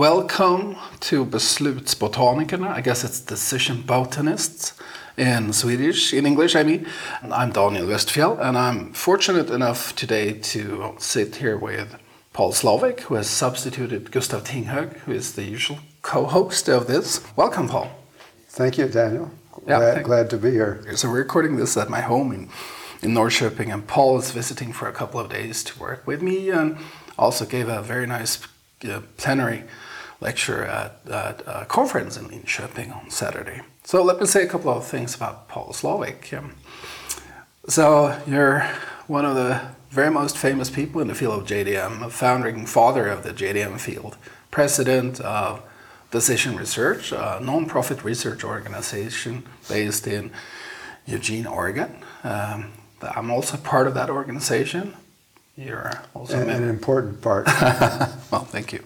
welcome to Beslutsbotanikerna. I guess it's decision botanists in Swedish, in English, I mean. I'm Daniel Västfjäll, and I'm fortunate enough today to sit here with Paul Slovic, who has substituted Gustav Tinghög, who is the usual co host of this. Welcome, Paul. Thank you, Daniel. Yeah, glad, thank- glad to be here. So we're recording this at my home in, in Norrköping, and Paul is visiting for a couple of days to work with me, and also gave a very nice uh, plenary lecture at, at a conference in Linköping on Saturday. So let me say a couple of things about Paul Slovic. Um, so you're one of the very most famous people in the field of JDM, a founding father of the JDM field, president of Decision Research, a non-profit research organization based in Eugene, Oregon. Um, I'm also part of that organization. You're also An, an important part. well, thank you.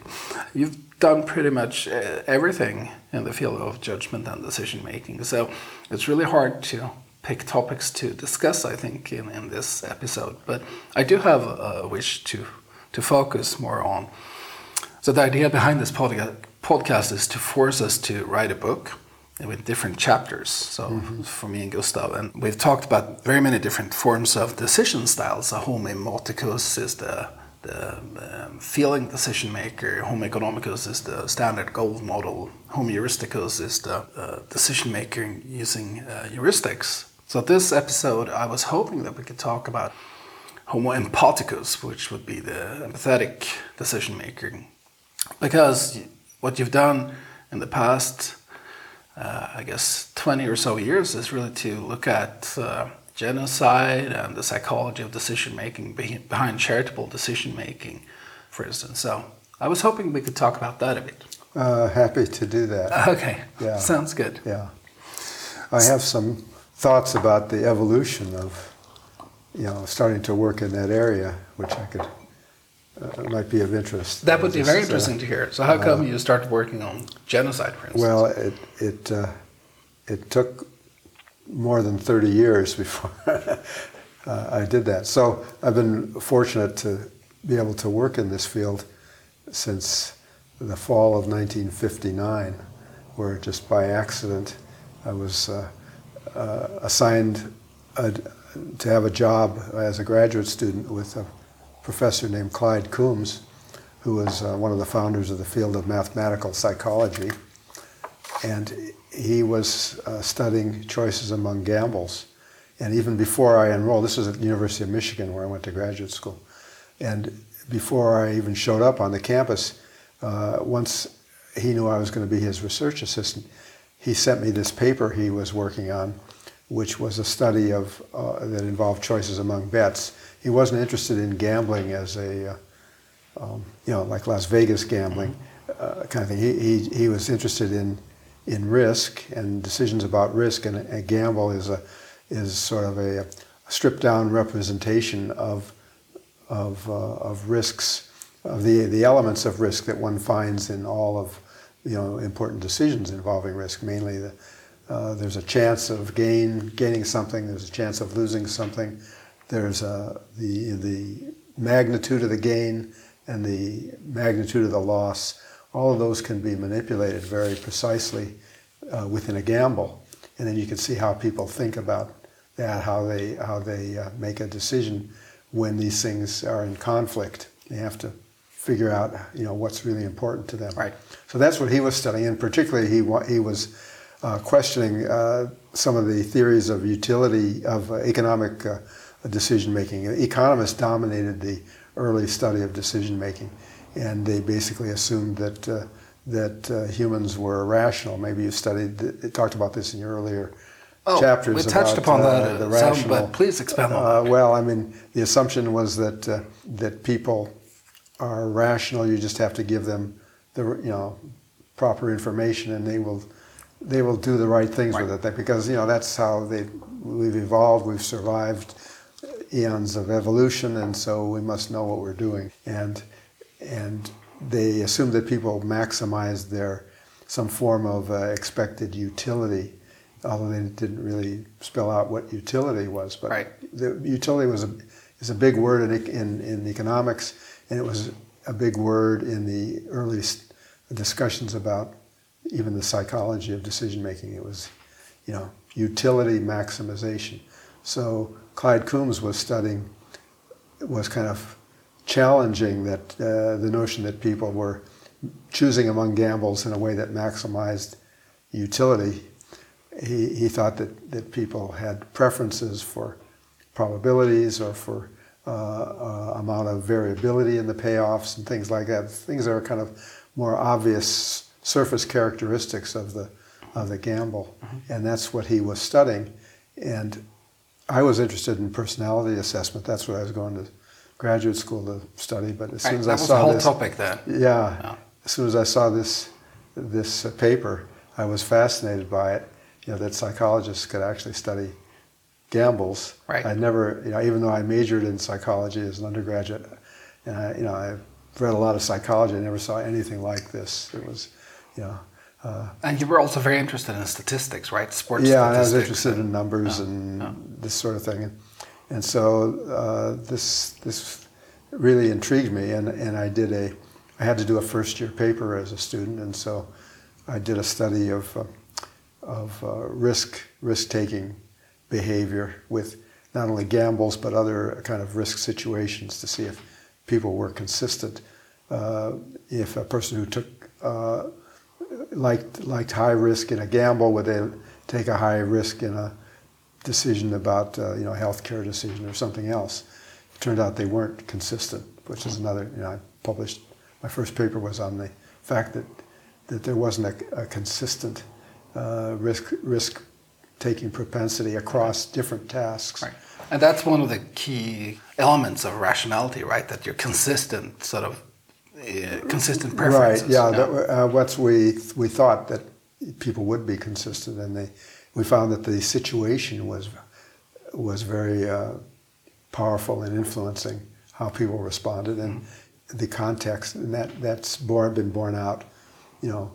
You've done pretty much uh, everything in the field of judgment and decision making. So it's really hard to pick topics to discuss, I think, in, in this episode. But I do have a wish to, to focus more on. So the idea behind this podca- podcast is to force us to write a book with different chapters. So for me and Gustav, and we've talked about very many different forms of decision styles. So homo empathicus is the the um, feeling decision maker. Homo economicus is the standard gold model. Homo heuristicus is the uh, decision maker using uh, heuristics. So this episode, I was hoping that we could talk about Homo empathicus, which would be the empathetic decision maker, because what you've done in the past, uh, I guess, 20 or so years is really to look at uh, genocide and the psychology of decision making behind charitable decision making, for instance. So I was hoping we could talk about that a bit. Uh, happy to do that. Okay, Yeah. sounds good. Yeah. I have some thoughts about the evolution of, you know, starting to work in that area, which I could, uh, might be of interest. That would be very uh, interesting to hear. So how come you started working on genocide, for instance? Well, it it uh, it took more than thirty years before uh, I did that. So I've been fortunate to be able to work in this field since the fall of 1959, where just by accident I was uh, uh, assigned a, to have a job as a graduate student with a professor named Clyde Coombs, who was uh, one of the founders of the field of mathematical psychology and he was uh, studying choices among gambles. And even before I enrolled, this was at the University of Michigan where I went to graduate school. And before I even showed up on the campus, uh, once he knew I was going to be his research assistant, he sent me this paper he was working on, which was a study of uh, that involved choices among bets. He wasn't interested in gambling as a uh, um, you know, like Las Vegas gambling uh, kind of thing. He, he, he was interested in, in risk and decisions about risk, and a, gamble is, a, is sort of a, a stripped down representation of, of, uh, of risks, of the, the elements of risk that one finds in all of you know, important decisions involving risk, mainly the, uh, there's a chance of gain, gaining something, there's a chance of losing something, there's uh, the, the magnitude of the gain and the magnitude of the loss. All of those can be manipulated very precisely uh, within a gamble. And then you can see how people think about that, how they, how they uh, make a decision when these things are in conflict. They have to figure out you know, what's really important to them. Right. So that's what he was studying, and particularly he, he was uh, questioning uh, some of the theories of utility of uh, economic uh, decision making. Economists dominated the early study of decision making, and they basically assumed that uh, that uh, humans were rational. Maybe you studied, talked about this in your earlier Oh, chapters. we touched about, upon uh, that, the some, rational. but please expand on Uh, well, I mean, the assumption was that uh, that people are rational. You just have to give them the you know proper information, and they will they will do the right things with it. Because you know that's how they we've evolved. We've survived eons of evolution, and so we must know what we're doing. And and they assume that people maximize their some form of uh, expected utility, although they didn't really spell out what utility was. But Right. the utility was a is a big word in, in in economics, and it was a big word in the early discussions about even the psychology of decision making. It was, you know, utility maximization. So Clyde Coombs was studying, was kind of challenging that uh, the notion that people were choosing among gambles in a way that maximized utility. He, he thought that, that people had preferences for probabilities or for uh, uh, amount of variability in the payoffs and things like that. Things that are kind of more obvious surface characteristics of the of the gamble, mm-hmm. and that's what he was studying. And I was interested in personality assessment. That's what I was going to graduate school to study. But as soon as I saw the whole this, topic then. Yeah, yeah, As soon as I saw this this uh, paper, I was fascinated by it. You know that psychologists could actually study gambles. Right. I never, you know, even though I majored in psychology as an undergraduate, and I, you know, I read a lot of psychology. I never saw anything like this. It was, you know. Uh, and you were also very interested in statistics, right? Sports. Yeah, I was interested in numbers and this sort of thing, and, and so uh, this this really intrigued me, and, and I did a, I had to do a first year paper as a student, and so I did a study of uh, of uh, risk risk taking behavior with not only gambles but other kind of risk situations to see if people were consistent. Uh, if a person who took uh, liked liked high risk in a gamble, would they take a high risk in a decision about uh, you know healthcare decision or something else? It turned out they weren't consistent, which is another. You know, I published my first paper was on the fact that that there wasn't a, a consistent uh, risk risk taking propensity across different tasks. Right. And that's one of the key elements of rationality, right? That you're consistent, sort of uh, consistent preferences. Right. Yeah. That, uh, what's we we thought that people would be consistent, and they we found that the situation was was very uh, powerful in influencing how people responded and mm-hmm. the context, and that that's born, been borne out, you know,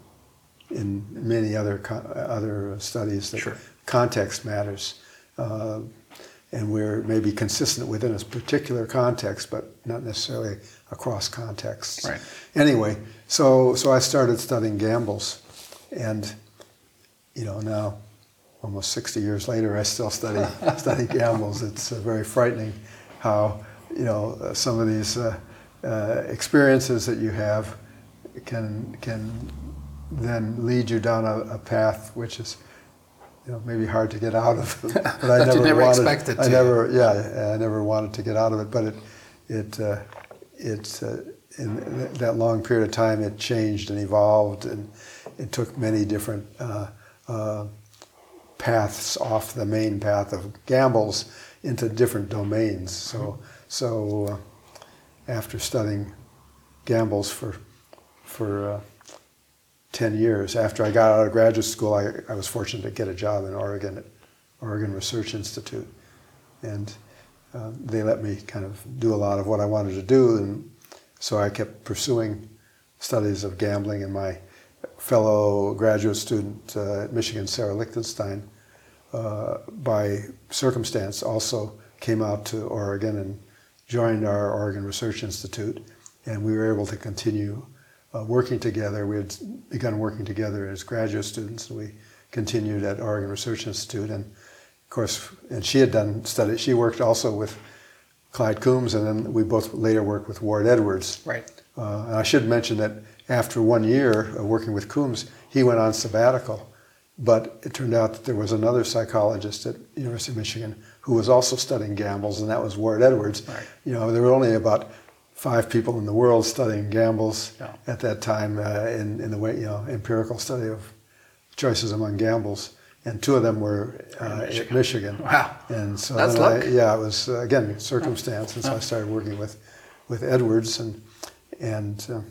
in many other other studies that sure context matters. Uh, and we're maybe consistent within a particular context, but not necessarily across contexts. Right. Anyway, so so I started studying gambles, and you know now, almost 60 years later, I still study study gambles. It's uh, very frightening how you know uh, some of these uh, uh experiences that you have can can then lead you down a, a path which is you know, maybe hard to get out of. But I never, never wanted, expected to. I never, yeah, I never wanted to get out of it. But it, it, uh, it, uh, in that long period of time, it changed and evolved, and it took many different uh, uh, paths off the main path of gambles into different domains. So, mm-hmm. so uh, after studying gambles for for uh, 10 years. After I got out of graduate school, I, I was fortunate to get a job in Oregon at Oregon Research Institute. And uh, they let me kind of do a lot of what I wanted to do. And so I kept pursuing studies of gambling. And my fellow graduate student uh, at Michigan, Sarah Lichtenstein, uh, by circumstance also came out to Oregon and joined our Oregon Research Institute. And we were able to continue uh, working together. We had begun working together as graduate students, and we continued at Oregon Research Institute. And of course, and she had done studies. She worked also with Clyde Coombs, and then we both later worked with Ward Edwards. Right. Uh, and I should mention that after one year of working with Coombs, he went on sabbatical. But it turned out that there was another psychologist at University of Michigan who was also studying gambles, and that was Ward Edwards. Right. You know, there were only about five people in the world studying gambles yeah. at that time uh, in, in the way, you know, empirical study of choices among gambles. And two of them were uh, Michigan. at Michigan. Wow. And so That's luck. I, yeah, it was, uh, again, circumstance. And so I started working with, with Edwards and, and uh,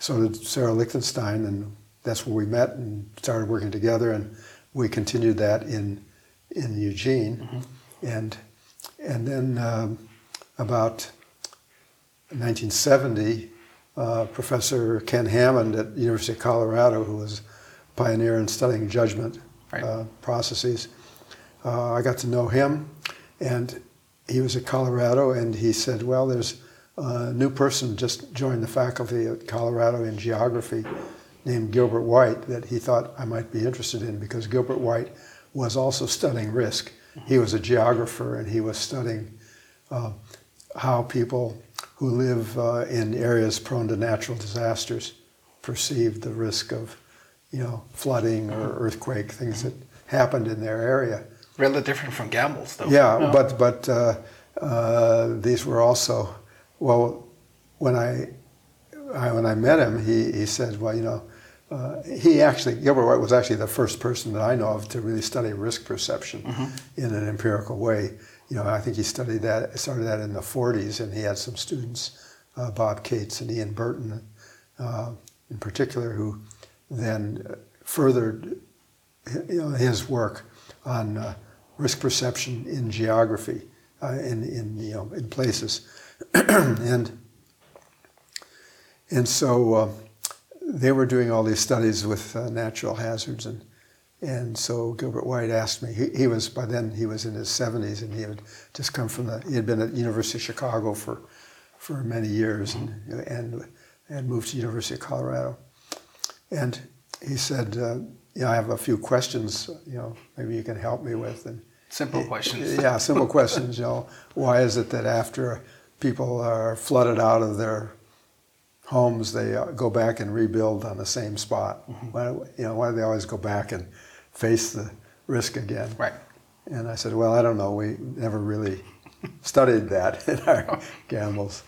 so did Sarah Lichtenstein. And that's where we met and started working together. And we continued that in, in Eugene. Mm-hmm. And, and then um, about 1970, uh, Professor Ken Hammond at University of Colorado, who was a pioneer in studying judgment right. uh, processes, uh, I got to know him, and he was at Colorado, and he said, "Well, there's a new person just joined the faculty at Colorado in geography named Gilbert White that he thought I might be interested in because Gilbert White was also studying risk. He was a geographer and he was studying uh, how people who live uh, in areas prone to natural disasters perceive the risk of, you know, flooding or earthquake, things that happened in their area. Really different from gambles, though. Yeah, No. but but uh, uh, these were also well. When I, I when I met him, he, he said, well, you know, uh, he actually Gilbert White was actually the first person that I know of to really study risk perception in an empirical way. You know, I think he studied that started that in the 40s, and he had some students, uh, Bob Kates and Ian Burton, uh, in particular, who then furthered you know, his work on uh, risk perception in geography, uh, in, in, you know, in places. and, and so uh, they were doing all these studies with uh, natural hazards. And, and so Gilbert White asked me, he, he was, by then he was in his 70s and he had just come from the, he had been at University of Chicago for, for many years and, and, and moved to University of Colorado. And he said, uh, you know, I have a few questions, you know, maybe you can help me with. And Simple questions. yeah, simple questions. You know, why is it that after people are flooded out of their homes, they uh, go back and rebuild on the same spot? Mm-hmm. Why, you know, why do they always go back and face the risk again? Right. And I said, well, I don't know. We never really studied that in our gambles.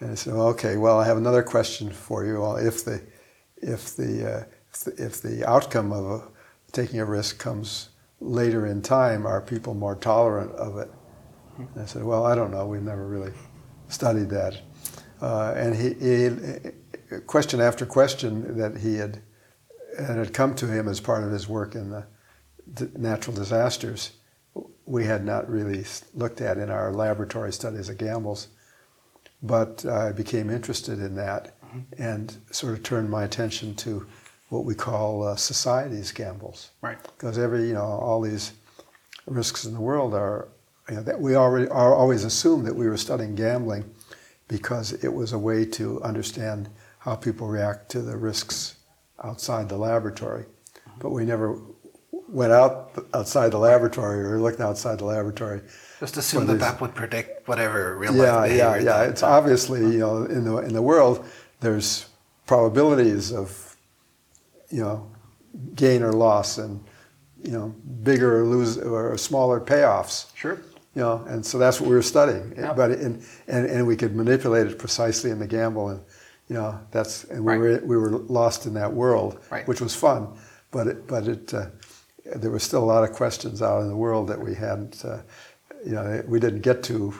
And I said, well, okay. Well, I have another question for you. Well, if the if the uh, if the, if the outcome of a, taking a risk comes later in time, are people more tolerant of it? And I said, well, I don't know. We've never really studied that. Uh, and he, he, question after question that he had, and had come to him as part of his work in the natural disasters, we had not really looked at in our laboratory studies of gambles. But I became interested in that and sort of turned my attention to what we call uh, society's gambles Right. because every you know all these risks in the world are you know, that we already are always assumed that we were studying gambling because it was a way to understand how people react to the risks outside the laboratory but we never went out outside the laboratory or looked outside the laboratory Just assume that these- that would predict whatever real yeah, life yeah, yeah. that- It's obviously you know in the in the world there's probabilities of you know gain or loss and you know bigger or lose or smaller payoffs. Sure. You know, and so that's what we were studying. Yeah. But in, and and we could manipulate it precisely in the gamble, and you know that's and we Right. were we were lost in that world, Right. which was fun. But it, but it uh, there were still a lot of questions out in the world that we hadn't uh, you know we didn't get to.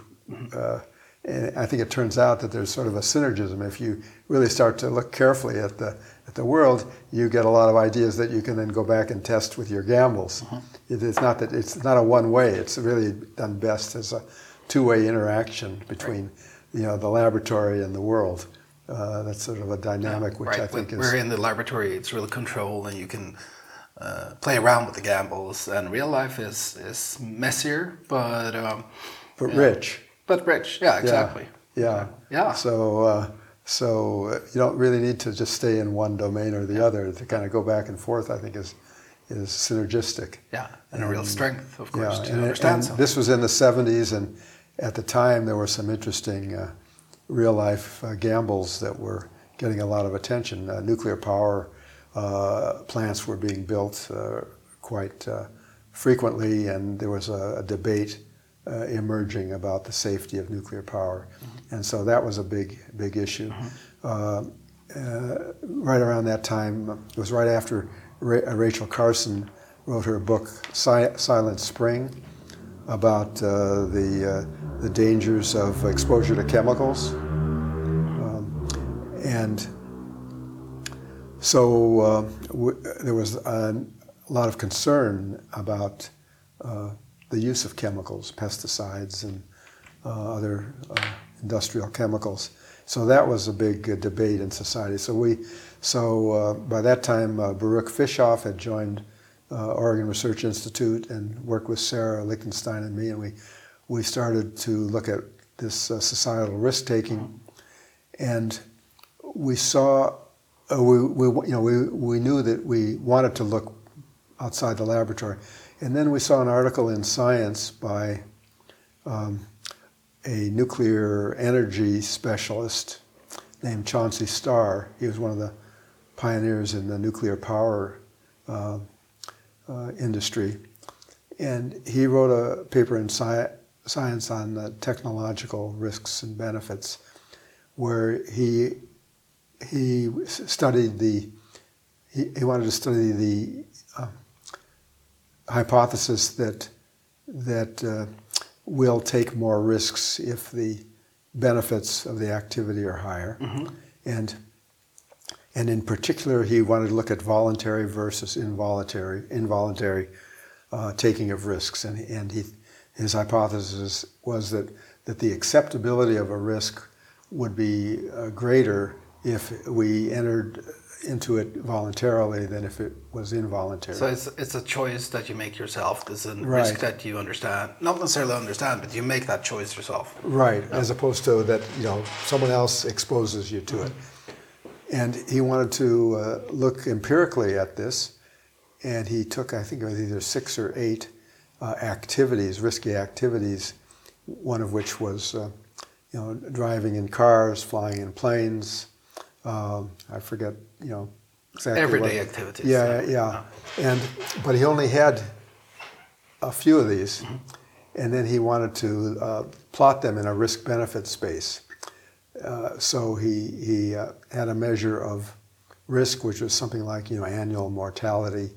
Uh, and I think it turns out that there's sort of a synergism. If you really start to look carefully at the at the world, you get a lot of ideas that you can then go back and test with your gambles. It, it's not that it's not a one way. It's really done best as a two way interaction between you know the laboratory and the world. Uh, that's sort of a dynamic which right. I think when is we're in the laboratory, it's really controlled, and you can uh, play around with the gambles. And real life is is messier, but um, but yeah. rich. but rich. Yeah, exactly. Yeah. Yeah. So uh, so uh, you don't really need to just stay in one domain or the other. To kind of go back and forth, I think is is synergistic. Yeah, and a real strength, of course, to and, understand and something. this was in the 70s, and at the time there were some interesting uh, real life uh, gambles that were getting a lot of attention. Uh, nuclear power uh, plants were being built uh, quite uh, frequently, and there was a, a debate uh, emerging about the safety of nuclear power. And so that was a big, big issue. Uh, uh, right around that time, it was right after Ra- uh, Rachel Carson wrote her book Si- Silent Spring about uh, the, uh, the dangers of exposure to chemicals. Um, and so uh, w- there was a lot of concern about uh, the use of chemicals, pesticides, and uh, other uh, industrial chemicals. So that was a big uh, debate in society. So we, so uh, by that time, uh, Baruch Fischhoff had joined uh, Oregon Research Institute and worked with Sarah Lichtenstein and me, and we we started to look at this societal risk taking, and we saw we, we, you know, we, we knew that we wanted to look outside the laboratory. And then we saw an article in Science by um, a nuclear energy specialist named Chauncey Starr. He was one of the pioneers in the nuclear power uh, uh, industry. And he wrote a paper in sci- Science on the technological risks and benefits, where he he studied the he, he wanted to study the hypothesis that that uh, we'll take more risks if the benefits of the activity are higher, and and in particular he wanted to look at voluntary versus involuntary involuntary uh, taking of risks, and and he his hypothesis was that that the acceptability of a risk would be uh, greater if we entered into it voluntarily than if it was involuntary. So it's it's a choice that you make yourself. It's a Right. risk that you understand, not necessarily understand, but you make that choice yourself. Right, as opposed to that, you know, someone else exposes you to it. And he wanted to uh, look empirically at this, and he took, I think it was either six or eight uh, activities, risky activities, one of which was, uh, you know, driving in cars, flying in planes. Um, I forget, you know, exactly. Everyday what- activities. Yeah, yeah, and but he only had a few of these, and then he wanted to uh, plot them in a risk-benefit space. Uh, so he he uh, had a measure of risk, which was something like you know annual mortality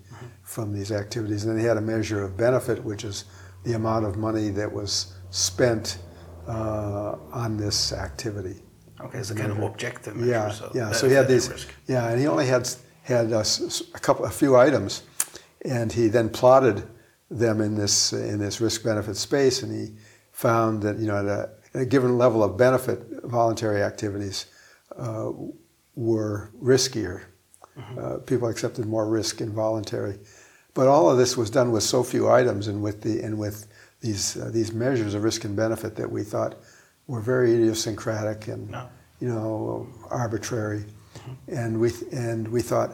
from these activities, and then he had a measure of benefit, which is the amount of money that was spent uh, on this activity. Okay, it's a kind of objective measure. Yeah, so yeah. So he had these. risk. Yeah, and he only had had a, s- a couple, a few items, and he then plotted them in this in this risk benefit space, and he found that you know at a, at a given level of benefit, voluntary activities uh, were riskier. Uh, people accepted more risk in voluntary, but all of this was done with so few items and with the and with these uh, these measures of risk and benefit that we thought were very idiosyncratic and No. you know arbitrary, and we and we thought,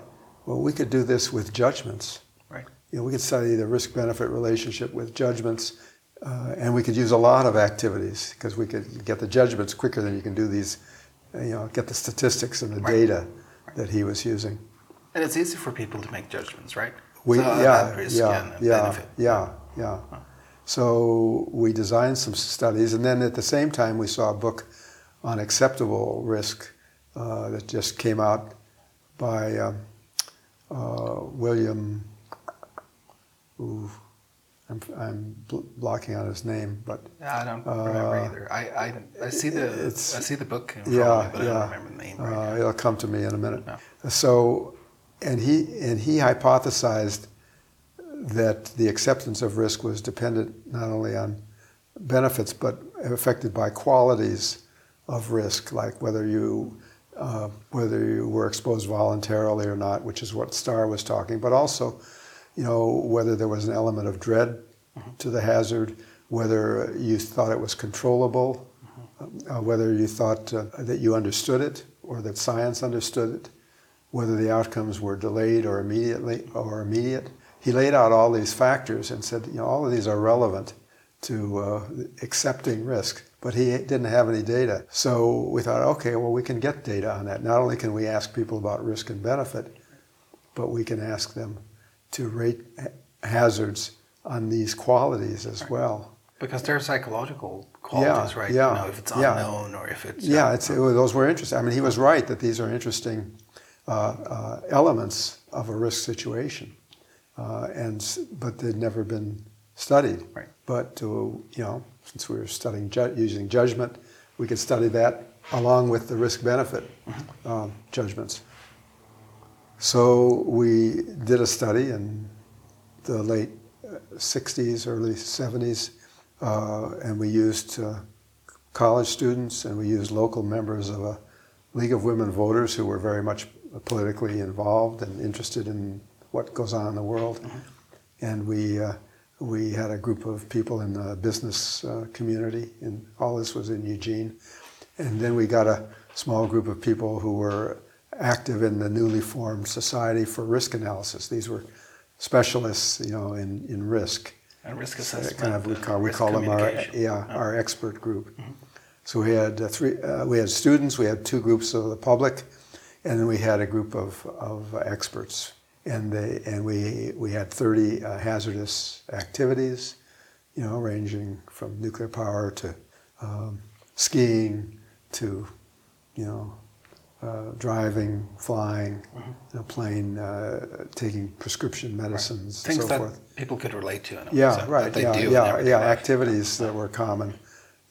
well, we could do this with judgments. Right. You know, we could study the risk benefit relationship with judgments, uh, and we could use a lot of activities because we could get the judgments quicker than you can do these, uh, you know, get the statistics and the Right. data that he was using. And it's easy for people to make judgments, right? We, so, uh, yeah, risk yeah, and yeah, benefit. yeah, yeah. So we designed some studies, and then at the same time, we saw a book on acceptable risk uh, that just came out by um, uh, William. Ooh, I'm, I'm bl- blocking out his name, but Yeah, I don't remember Uh, either. I, I, I see the it's- I see the book in yeah, me, but I yeah. don't remember the name. Right Uh, it'll come to me in a minute. Yeah. So, and he and he hypothesized that the acceptance of risk was dependent not only on benefits but affected by qualities of risk, like whether you uh, whether you were exposed voluntarily or not, which is what Starr was talking, but also, you know, whether there was an element of dread to the hazard, whether you thought it was controllable, uh, whether you thought uh, that you understood it or that science understood it, whether the outcomes were delayed or immediately or immediate. He laid out all these factors and said, you know, all of these are relevant to uh, accepting risk, but he didn't have any data. So we thought, okay, well, we can get data on that. Not only can we ask people about risk and benefit, but we can ask them to rate hazards on these qualities as well. Because they're psychological qualities, right? yeah, You know, if it's yeah. unknown or if it's Yeah, uh, it's, it those were interesting. I mean, he was right that these are interesting uh, uh, elements of a risk situation, uh, and but they'd never been studied. Right. But to you know, since we were studying ju- using judgment, we could study that along with the risk benefit um, judgments. So we did a study in the late uh, 60s, early 70s, uh, and we used uh, college students and we used local members of a League of Women Voters who were very much politically involved and interested in what goes on in the world. And we, uh, we had a group of people in the business uh, community, and all this was in Eugene. And then we got a small group of people who were active in the newly formed Society for Risk Analysis. These were specialists, you know, in, in risk. And risk Uh, assessment. kind of we call, we call them our yeah our expert group. So we had uh, three. Uh, we had students. We had two groups of the public, and then we had a group of, of experts. And they and we we had thirty uh, hazardous activities, you know, ranging from nuclear power to um, skiing to, you know, uh, driving, flying, you know, plane, uh, taking prescription medicines, Things so that forth. people could relate to. In a way, Yeah, so right. They yeah, do yeah, yeah. Activities that were common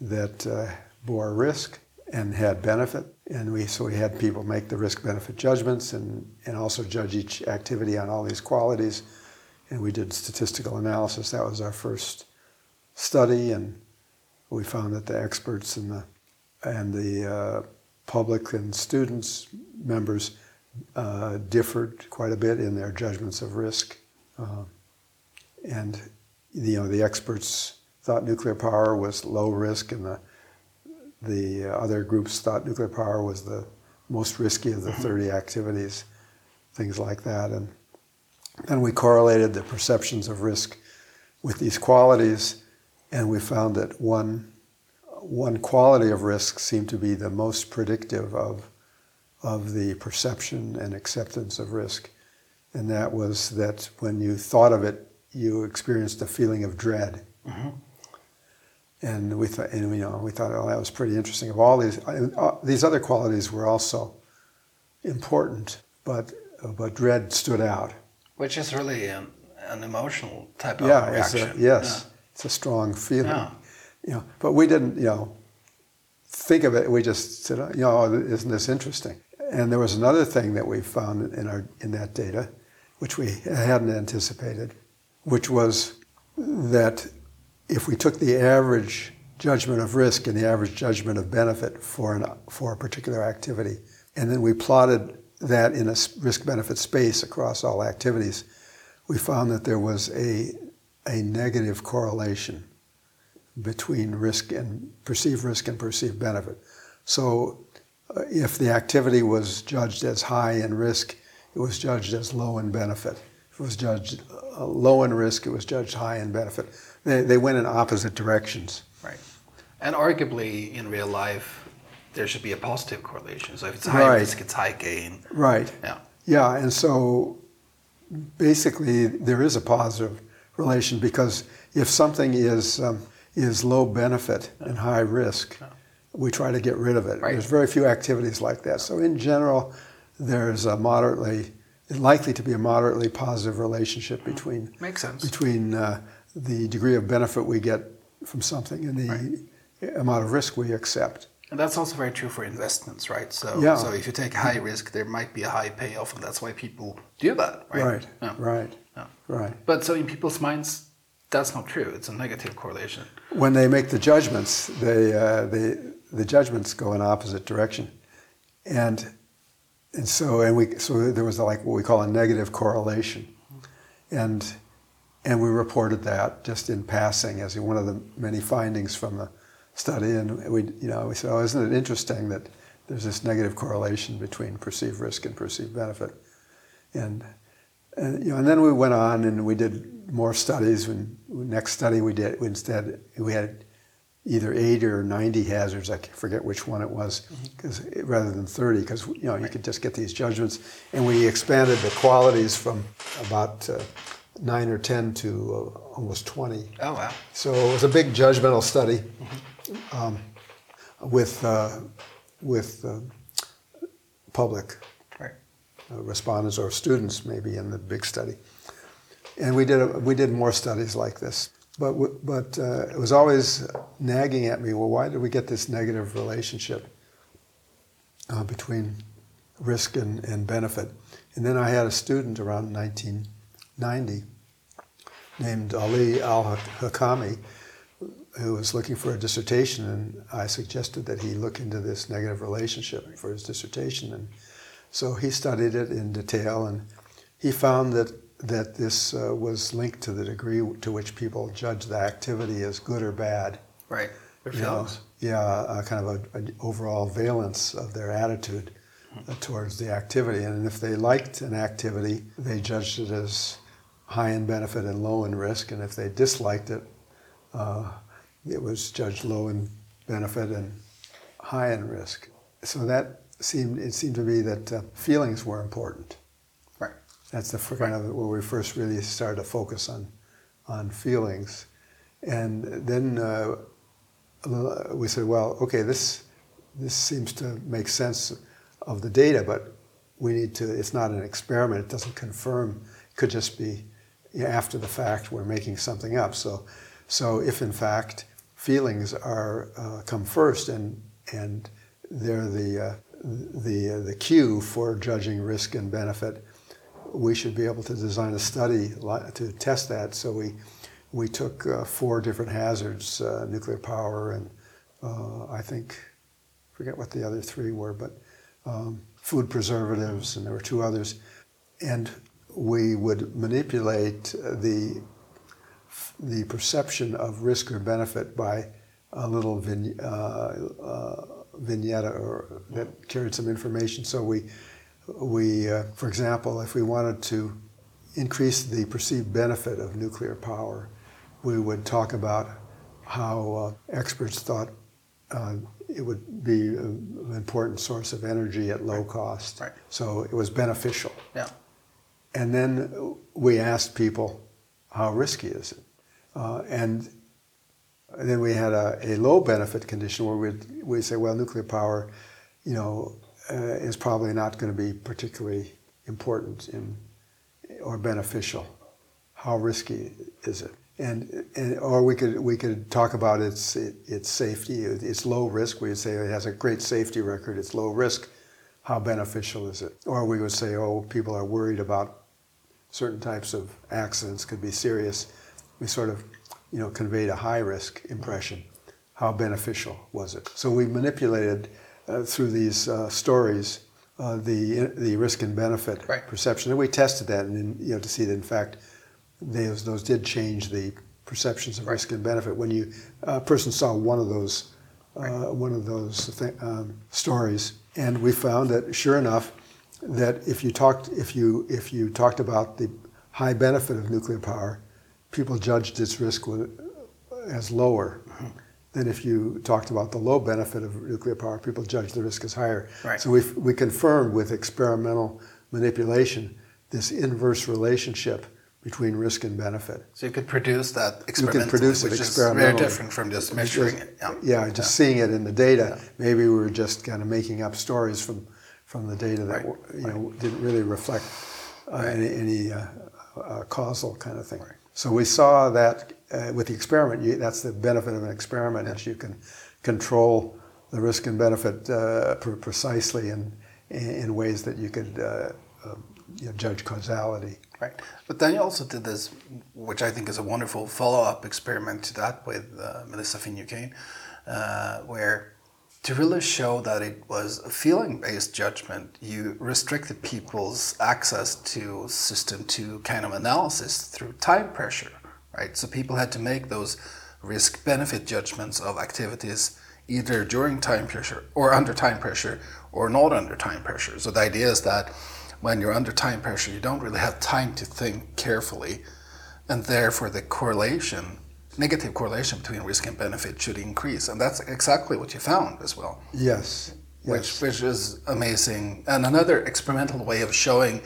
that uh, bore risk and had benefit, and we so we had people make the risk benefit judgments and and also judge each activity on all these qualities, and we did statistical analysis. That was our first study, and we found that the experts and the and the uh, public and students members uh, differed quite a bit in their judgments of risk. Uh, and you know the experts thought nuclear power was low risk, and the the uh, other groups thought nuclear power was the most risky of the mm-hmm. 30 activities, things like that. And then we correlated the perceptions of risk with these qualities, and we found that one one quality of risk seemed to be the most predictive of of the perception and acceptance of risk, and that was that when you thought of it, you experienced a feeling of dread. Mm-hmm. And we thought, and you know, we thought, oh, that was pretty interesting. Of all these, uh, these other qualities were also important, but but dread stood out. Which is really an, an emotional type of yeah, it's a, reaction. yes, it's a strong feeling. Yeah. You know, but we didn't, you know, think of it. We just said, oh, you know, oh, isn't this interesting? And there was another thing that we found in our in that data, which we hadn't anticipated, which was that if we took the average judgment of risk and the average judgment of benefit for an for a particular activity, and then we plotted that in a risk benefit space across all activities, we found that there was a a negative correlation between risk and perceived risk and perceived benefit. So uh, if the activity was judged as high in risk, it was judged as low in benefit. If it was judged uh, low in risk, it was judged high in benefit. They, they went in opposite directions. Right. And arguably, in real life, there should be a positive correlation. So if it's high Right. risk, it's high gain. Right. Yeah. Yeah, and so basically there is a positive relation because if something is um, is low benefit and high risk, we try to get rid of it. Right. There's very few activities like that. So in general, there's a moderately likely to be a moderately positive relationship between Makes sense. between uh, the degree of benefit we get from something and the amount of risk we accept. And that's also very true for investments, right? So, Yeah. so if you take high risk, there might be a high payoff, and that's why people do that, right? Right. Yeah. Right. Yeah. Right. But so in people's minds, that's not true. It's a negative correlation. when they make the judgments, they, uh, they, the judgments go in opposite direction, and and so and we so there was like what we call a negative correlation, and and we reported that just in passing as one of the many findings from the study, and we you know we said, oh, isn't it interesting that there's this negative correlation between perceived risk and perceived benefit, and and, you know, and then we went on and we did more studies. And next study we did, we instead we had either 80 or 90 hazards. I forget which one it was, because rather than 30, because you know you could just get these judgments. And we expanded the qualities from about uh, nine or 10 to uh, almost 20. Oh wow. So it was a big judgmental study um, with uh, with uh, public Right. uh, respondents or students maybe in the big study. And we did, a, we did more studies like this. But, but uh, it was always nagging at me, well, why did we get this negative relationship uh, between risk and, and benefit? And then I had a student around 1990 named Ali Al Hakami who was looking for a dissertation, and I suggested that he look into this negative relationship for his dissertation. And so he studied it in detail, and he found that that this uh, was linked to the degree to which people judge the activity as good or bad. Right. Their You know, yeah, uh, kind of an overall valence of their attitude uh, towards the activity. And if they liked an activity, they judged it as high in benefit and low in risk. And if they disliked it, uh, it was judged low in benefit and high in risk. So that seemed it seemed to me that uh, feelings were important. Right. That's the kind of where we first really started to focus on on feelings, and then uh, we said, well, okay, this this seems to make sense of the data, but we need to. It's not an experiment. It doesn't confirm. It could just be after the fact we're making something up. So, so if in fact feelings are uh, come first and and they're the uh, the uh, the cue for judging risk and benefit, we should be able to design a study to test that. So we we took uh, four different hazards: uh, nuclear power, and uh, I think forget what the other three were, but um, food preservatives, and there were two others, and we would manipulate the the perception of risk or benefit by a little vin, uh, uh, vignette or that carried some information. So we, we, uh, for example, if we wanted to increase the perceived benefit of nuclear power, we would talk about how uh, experts thought uh, it would be an important source of energy at low cost. Right. So it was beneficial. Yeah. And then we asked people, how risky is it? Uh, and then we had a, a low benefit condition where we'd, we say, well, nuclear power, you know, uh, is probably not going to be particularly important in, or beneficial. How risky is it? And, and or we could we could talk about its its safety. It's low risk. We'd say it has a great safety record. It's low risk. How beneficial is it? Or we would say, oh, people are worried about certain types of accidents could be serious. We sort of you know, conveyed a high risk impression. How beneficial was it? So we manipulated uh, through these uh, stories uh, the the risk and benefit right. perception, and we tested that, and you know, to see that in fact, those those did change the perceptions of right. risk and benefit. When you a person saw one of those uh, one of those th- um, stories, and we found that sure enough, that if you talked if you if you talked about the high benefit of nuclear power, people judged its risk as lower than if you talked about the low benefit of nuclear power. People judged the risk as higher. Right. So we we confirmed with experimental manipulation this inverse relationship between risk and benefit. So you could produce that You can produce it which is experimentally. very different from just measuring it. Yeah, Yeah, just seeing it in the data. Maybe we were just kind of making up stories from, from the data that Right. you know didn't really reflect uh, any, any uh, uh, causal kind of thing. So we saw that uh, with the experiment. You, that's the benefit of an experiment is you can control the risk and benefit uh, pre- precisely in, in ways that you could uh, um, you know, judge causality. Right. But then you also did this, which I think is a wonderful follow up experiment to that with uh, Melissa Finucane, uh, where to really show that it was a feeling based judgment, you restricted people's access to system two kind of analysis through time pressure. Right. So people had to make those risk benefit judgments of activities either during time pressure or under time pressure or not under time pressure. So the idea is that when you're under time pressure, you don't really have time to think carefully, and therefore the correlation, negative correlation between risk and benefit should increase, and that's exactly what you found as well. Yes. Which, which is amazing, and another experimental way of showing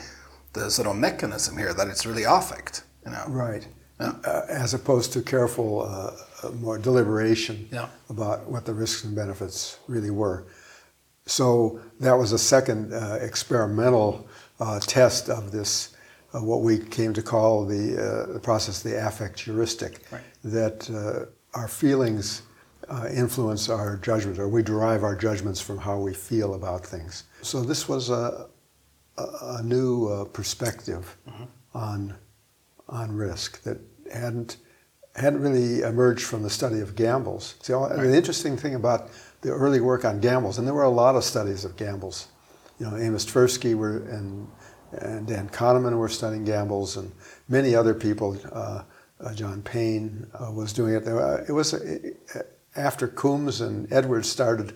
the sort of mechanism here that it's really affect, you know. Right. Yeah. Uh, as opposed to careful, uh, uh, more deliberation Yeah. about what the risks and benefits really were. So that was a second uh, experimental uh, test of this, uh, what we came to call the, uh, the process, the affect heuristic, Right. that uh, our feelings uh, influence our judgment, or we derive our judgments from how we feel about things. So this was a, a, a new uh, perspective on, on risk that hadn't, hadn't really emerged from the study of gambles. See, all- the interesting thing about the early work on gambles, and there were a lot of studies of gambles. You know, Amos Tversky were, and, and Dan Kahneman were studying gambles, and many other people. Uh, uh, John Payne uh, was doing it. Uh, it was uh, after Coombs and Edwards started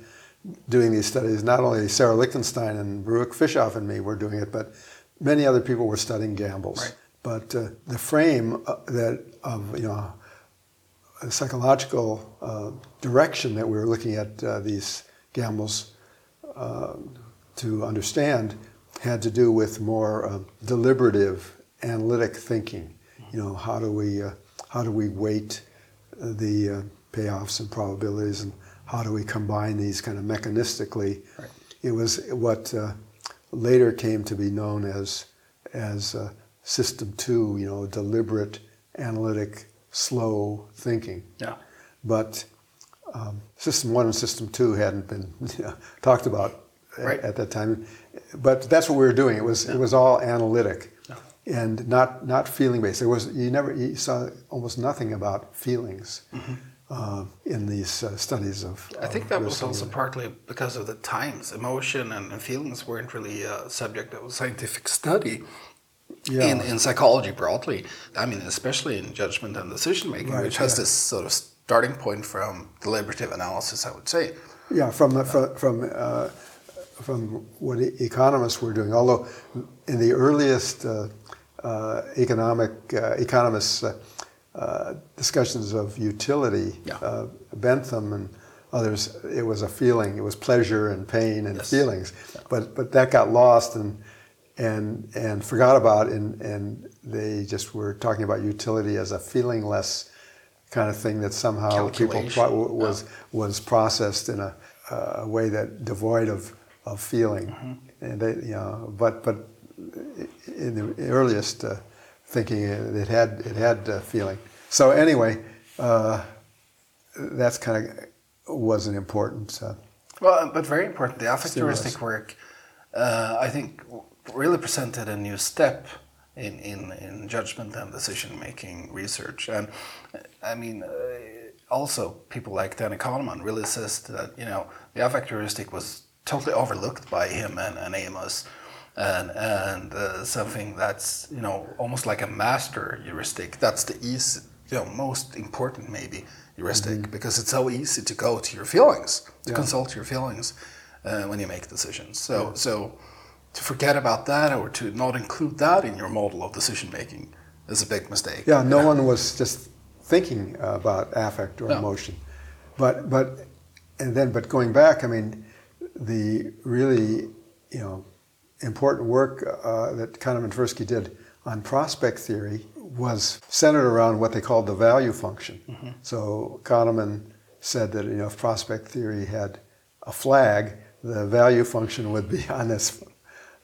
doing these studies. Not only Sarah Lichtenstein and Baruch Fischhoff and me were doing it, but many other people were studying gambles. Right. But uh, the frame that of you know a psychological uh, direction that we were looking at uh, these gambles uh, to understand had to do with more uh, deliberative, analytic thinking. You know, how do we uh, how do we weight the uh, payoffs and probabilities, and how do we combine these kind of mechanistically? Right. It was what uh, later came to be known as as uh, System Two. You know, deliberate, analytic, slow thinking. Yeah. But um, System One and System Two hadn't been talked about Right. at that time. But that's what we were doing. It was it was all analytic and not not feeling based. There was you never you saw almost nothing about feelings uh, in these uh, studies of. Mm-hmm. I think of that was also partly because of the times. Emotion and, and feelings weren't really a subject of scientific study Yeah. in, in psychology broadly. I mean, especially in judgment and decision making, Right, which has yeah. this sort of starting point from deliberative analysis, I would say. Yeah, from the, from from, uh, from what e- economists were doing. Although in the earliest uh, uh, economic uh, economists uh, uh, discussions of utility, Yeah. uh, Bentham and others, it was a feeling. It was pleasure and pain and Yes. feelings. But but that got lost and and and forgot about, and and they just were talking about utility as a feelingless kind of thing that somehow people was was processed in a, a way that devoid of, of feeling, Mm-hmm. and they, you know, but but in the earliest uh, thinking, it had it had uh, feeling. So anyway, uh, that's kind of was an important. Uh, Well, but very important, the affect heuristic work, uh, I think, really presented a new step in, in, in judgment and decision making research. And uh, I mean, uh, also people like Danny Kahneman really says that, you know, the affect heuristic was totally overlooked by him and, and Amos. And, and uh, something that's, you know, almost like a master heuristic. That's the easy, you know, most important maybe heuristic because it's so easy to go to your feelings, to Mm-hmm. Yeah. consult your feelings uh, when you make decisions. So, so to forget about that or to not include that in your model of decision making is a big mistake. yeah, no one was just thinking about affect or No. emotion, but but and then but going back, I mean, the really you know important work uh, that Kahneman Tversky did on prospect theory was centered around what they called the value function. So Kahneman said that you know if prospect theory had a flag, the value function would be on this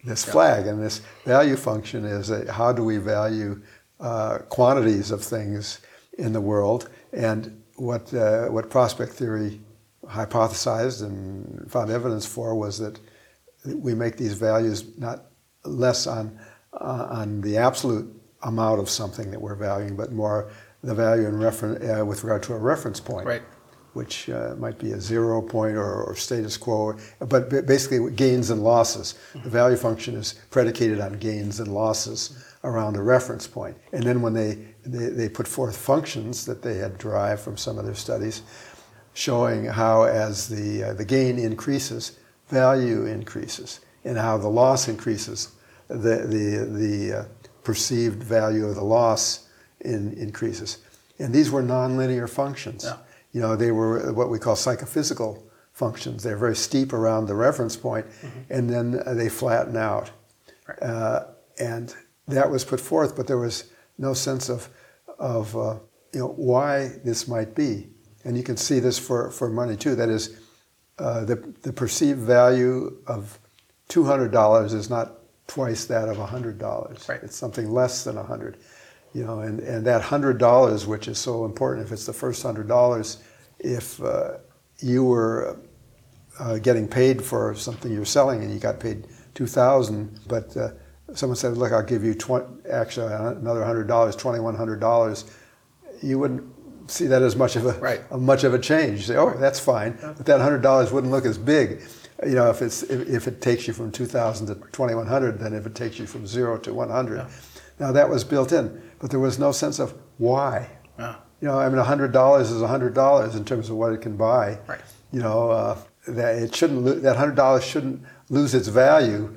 this flag, and this value function is a, how do we value uh, quantities of things in the world, and what uh, what prospect theory hypothesized and found evidence for was that we make these values not less on uh, on the absolute amount of something that we're valuing, but more the value in reference uh, with regard to a reference point, Right. which uh, might be a zero point or, or status quo, but ba- basically gains and losses. The value function is predicated on gains and losses around a reference point. And then when they, they, they put forth functions that they had derived from some of their studies, showing how as the, uh, the gain increases, value increases, and how the loss increases, the, the, the uh, perceived value of the loss in, increases. And these were nonlinear functions. Yeah. You know, they were what we call psychophysical functions. They're very steep around the reference point, and then uh, they flatten out. Right. Uh, and that was put forth, but there was no sense of, of uh, you know, why this might be. And you can see this for, for money too. That is, uh, the, the perceived value of $200 is not twice that of $100. Right. It's something less than 100 you know, and, and that $100, which is so important, if it's the first $100, if uh, you were uh, getting paid for something you're selling and you got paid 2000 but uh, someone said, look, I'll give you 20, actually another $100, $2,100, you wouldn't see that as much of a, Right. a much of a change. You say, oh, that's fine, but that hundred dollars wouldn't look as big, you know, if it's if, if it takes you from two thousand to twenty one hundred than if it takes you from zero to one hundred. Now that was built in, but there was no sense of why. Yeah. You know, I mean, hundred dollars is hundred dollars in terms of what it can buy. Right. You know, uh, that it shouldn't lo- that hundred dollars shouldn't lose its value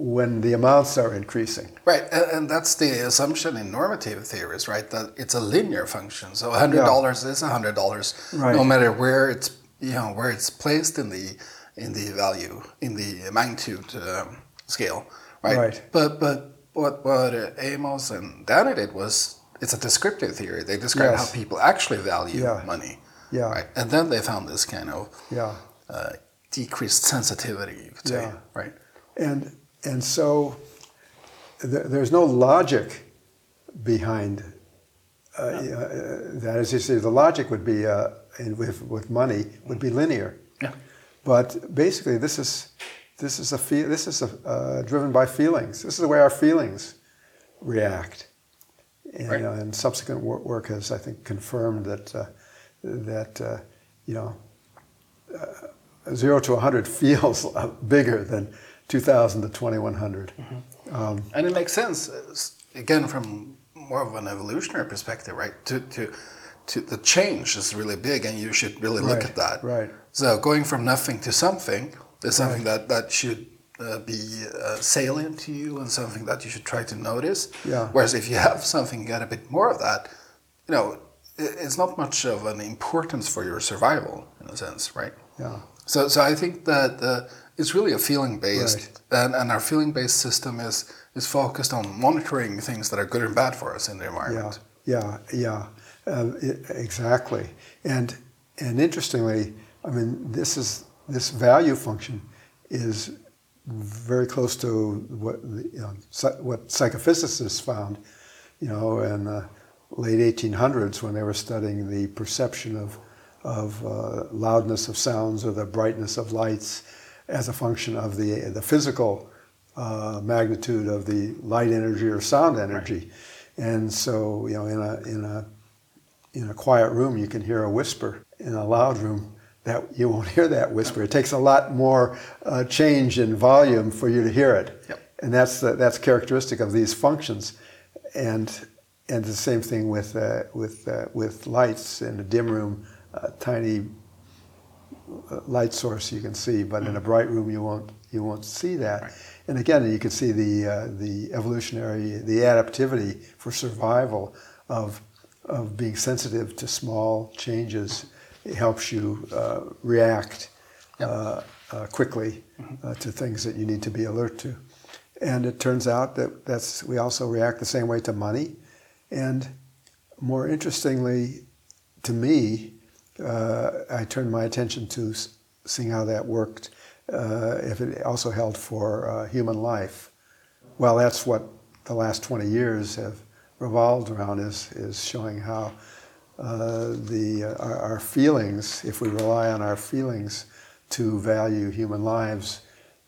when the amounts are increasing. Right, and, and that's the assumption in normative theories, right? That it's a linear function. So hundred dollars is hundred dollars, Right. no matter where it's you know where it's placed in the in the value in the magnitude um, scale, right? Right. But but what what uh, Amos and Danny did was it's a descriptive theory. They describe Yes. how people actually value Yeah. money, Yeah. right? And then they found this kind of Yeah. uh, decreased sensitivity, you could say, Yeah. right? And and so th- there's no logic behind uh, uh, that. As you say, the logic would be uh, in, with with money would be linear. Yeah. But basically, this is this is a feel, this is a, uh, driven by feelings. This is the way our feelings react. And, Right. know, and subsequent wor- work has, I think, confirmed that uh, that uh, you know uh, zero to hundred feels uh, bigger than two thousand to twenty one hundred. Um, And it makes sense, uh, again, from more of an evolutionary perspective, right? To, to, to the change is really big, and you should really look Right, at that. right. So going from nothing to something is something that that should uh, be uh, salient to you, and something that you should try to notice. Yeah. Whereas if you have something, you get a bit more of that. You know, i- it's not much of an importance for your survival, in a sense, right? yeah. So, so I think that uh, it's really a feeling based, Right. and, and our feeling based system is is focused on monitoring things that are good and bad for us in the environment. yeah, yeah, um, i exactly. And and interestingly, I mean, this is this value function is very close to what the, you know, what psychophysicists found, you know, in the late 1800s when they were studying the perception of of uh, loudness of sounds or the brightness of lights as a function of the the physical uh, magnitude of the light energy or sound energy. And so, you know, in a in a in a quiet room, you can hear a whisper. In a loud room, that you won't hear that whisper. It takes a lot more uh, change in volume for you to hear it. Yep. And that's the, that's characteristic of these functions. And and the same thing with uh, with uh, with lights in a dim room, a tiny light source you can see, but in a bright room you won't you won't see that. Right. And again, you can see the uh, the evolutionary the adaptivity for survival of of being sensitive to small changes. It helps you uh, react uh, uh, quickly uh, to things that you need to be alert to. And it turns out that that's we also react the same way to money. And more interestingly, to me, uh, I turned my attention to seeing how that worked, uh, if it also held for uh, human life. Well, that's what the last 20 years have revolved around is, is showing how uh, the, uh, our, our feelings, if we rely on our feelings to value human lives,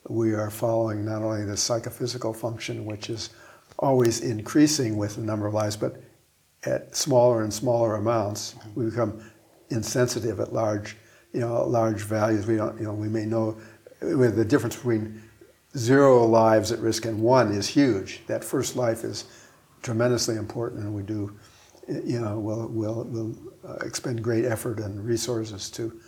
we are following not only the psychophysical function, which is always increasing with the number of lives, but at smaller and smaller amounts, we become insensitive at large, you know, large values. We don't, you know, we may know with the difference between zero lives at risk and one is huge. That first life is tremendously important, and we do, you know, we'll, we'll, we'll uh, expend great effort and resources to,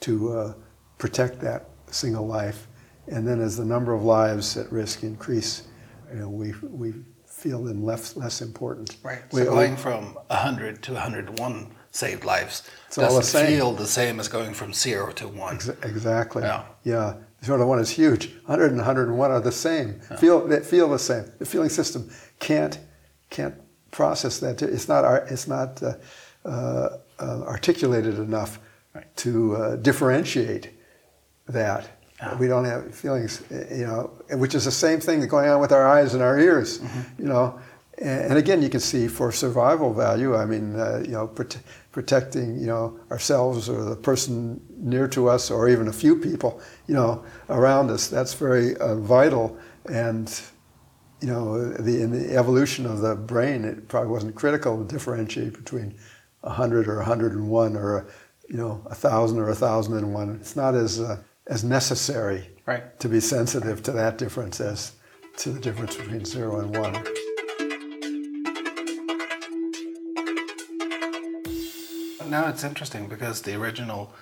to uh, protect that single life. And then as the number of lives at risk increase, you know, we, we feel them less, less important. Right. We- So going from 100 to 101 saved lives It's doesn't feel the same as going from zero to one. Ex- Exactly. Yeah. Yeah. Zero to one is huge. 100 and 101 are the same. Feel they feel the same. The feeling system can't can't process that. It's not it's not uh, uh, articulated enough Right. to uh, differentiate that. Yeah. We don't have feelings, eh, you know, which is the same thing going on with our eyes and our ears, Mm-hmm. you know. And again, you can see for survival value. I mean, uh, you know, prote- protecting, you know, ourselves or the person near to us, or even a few people, you know, around us. That's very uh, vital. And you know, the in the evolution of the brain, it probably wasn't critical to differentiate between hundred or hundred and one, or you know, a thousand or a thousand and one. It's not as uh, as necessary Right. to be sensitive to that difference as to the difference between zero and one. Now it's interesting because the original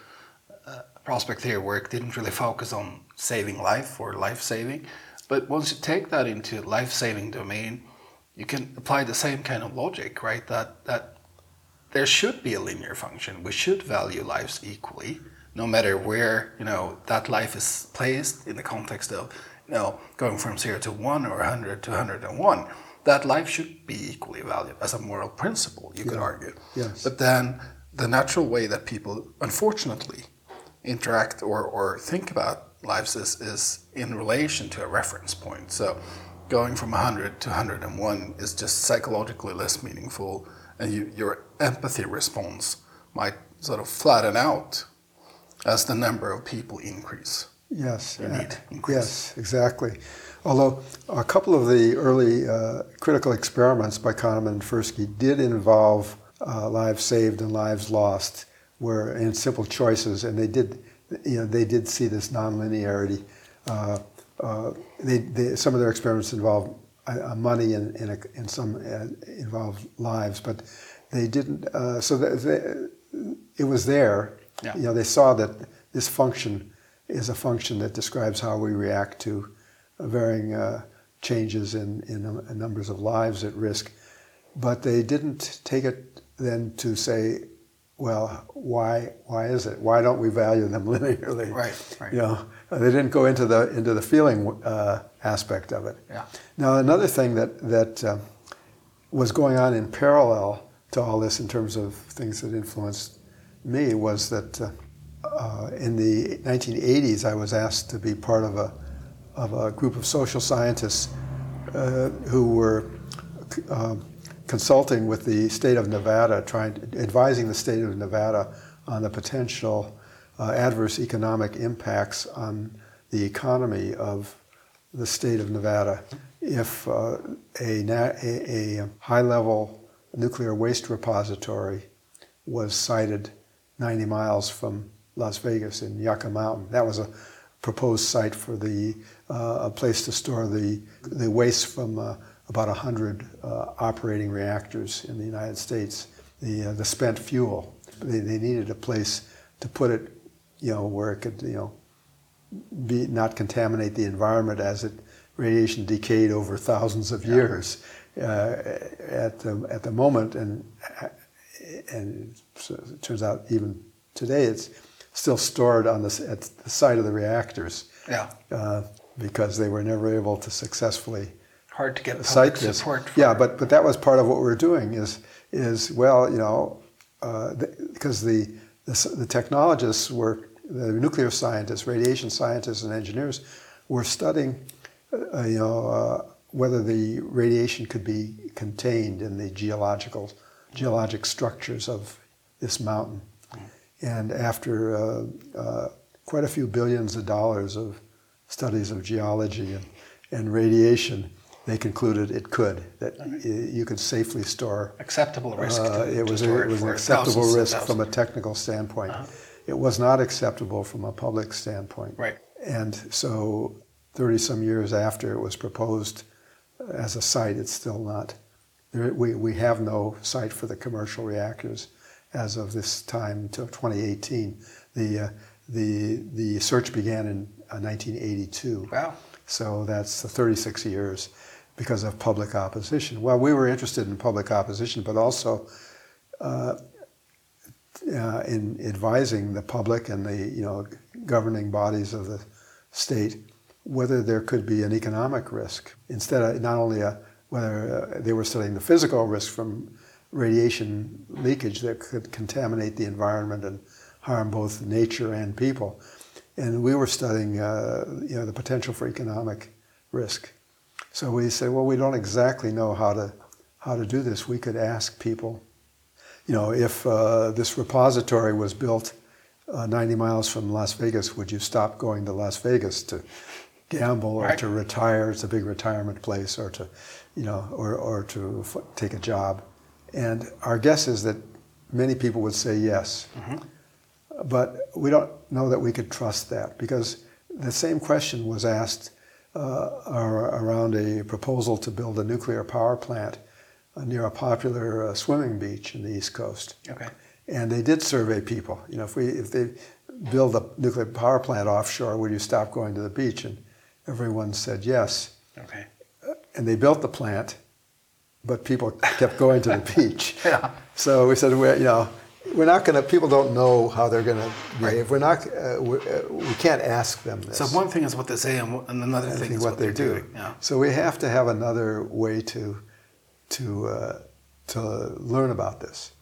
uh, prospect theory work didn't really focus on saving life or life saving. But once you take that into life saving domain, you can apply the same kind of logic, right? That that there should be a linear function. We should value lives equally, no matter where you know that life is placed in the context of you know going from zero to one or hundred to hundred and one. That life should be equally valued as a moral principle. You could argue. Yes. But then the natural way that people, unfortunately, interact or, or think about lives is, is in relation to a reference point. So going from 100 to 101 is just psychologically less meaningful, and you, your empathy response might sort of flatten out as the number of people increase. Yes. Uh, increase. Yes, exactly. Although a couple of the early uh, critical experiments by Kahneman and Tversky did involve uh, lives saved and lives lost, were in simple choices, and they did, you know, they did see this nonlinearity. Uh, uh, they, they, some of their experiments involved uh, money and, and, a- and some uh, involved lives, but they didn't. Uh, so that they, it was there. Yeah. You know, they saw that this function is a function that describes how we react to varying uh, changes in, in num- numbers of lives at risk. But they didn't take it then to say, well, why why is it? Why don't we value them linearly? Right, right. You know, they didn't go into the into the feeling uh, aspect of it. Yeah. Now another thing that that um, was going on in parallel to all this in terms of things that influenced me was that uh, uh, in the 1980s I was asked to be part of a of a group of social scientists uh, who were um, consulting with the state of Nevada, trying advising the state of Nevada on the potential uh, adverse economic impacts on the economy of the state of Nevada if uh, a, a, a high-level nuclear waste repository was sited 90 miles from Las Vegas in Yucca Mountain. That was a proposed site for the uh, a place to store the the waste from uh, about 100 uh, operating reactors in the United States, the uh, the spent fuel. They, they needed a place to put it, you know, where it could, you know, be not contaminate the environment as it radiation decayed over thousands of years. Uh, at the at the moment, and and so it turns out even today it's still stored on the at the site of the reactors Yeah. uh, because they were never able to successfully Hard to get public cite support for Yeah, but but that was part of what we were doing is is well, you know, uh, because the, the the technologists were the nuclear scientists, radiation scientists, and engineers were studying, uh, you know, uh, whether the radiation could be contained in the geological geologic structures of this mountain. And after uh, uh, quite a few billions of dollars of studies of geology and, and radiation, they concluded it could, that y- you could safely store. Acceptable risk. uh, to, it was, a, it was an acceptable risk from a technical standpoint. Uh-huh. It was not acceptable from a public standpoint. Right. And so, 30 some years after it was proposed as a site, it's still not. There, we, we have no site for the commercial reactors as of this time until 2018. The, uh, the, the search began in uh, 1982. Wow. So that's the 36 years because of public opposition. Well, we were interested in public opposition, but also uh, uh, in advising the public and the you know governing bodies of the state whether there could be an economic risk instead of not only a, whether uh, they were studying the physical risk from radiation leakage that could contaminate the environment and harm both nature and people, and we were studying uh, you know the potential for economic risk. So we say, well, we don't exactly know how to how to do this. We could ask people you know, if uh, this repository was built uh, 90 miles from Las Vegas, would you stop going to Las Vegas to gamble or Right. to retire? It's a big retirement place, or to, you know, or, or to f- take a job. And our guess is that many people would say yes. But we don't know that we could trust that because the same question was asked around a proposal to build a nuclear power plant uh, near a popular uh, swimming beach in the East Coast. Okay. And they did survey people. You know, if we if they build a nuclear power plant offshore, would you stop going to the beach? And everyone said yes. Okay. And they built the plant, but people kept going to the beach. Yeah. So we said, we're, you know, we're not going to, people don't know how they're going to behave. We're not, uh, we, uh, we can't ask them this. So one thing is what they say, and, and another I thing is what, what, they they're do. doing. Yeah. So we have to have another way to to uh, to learn about this.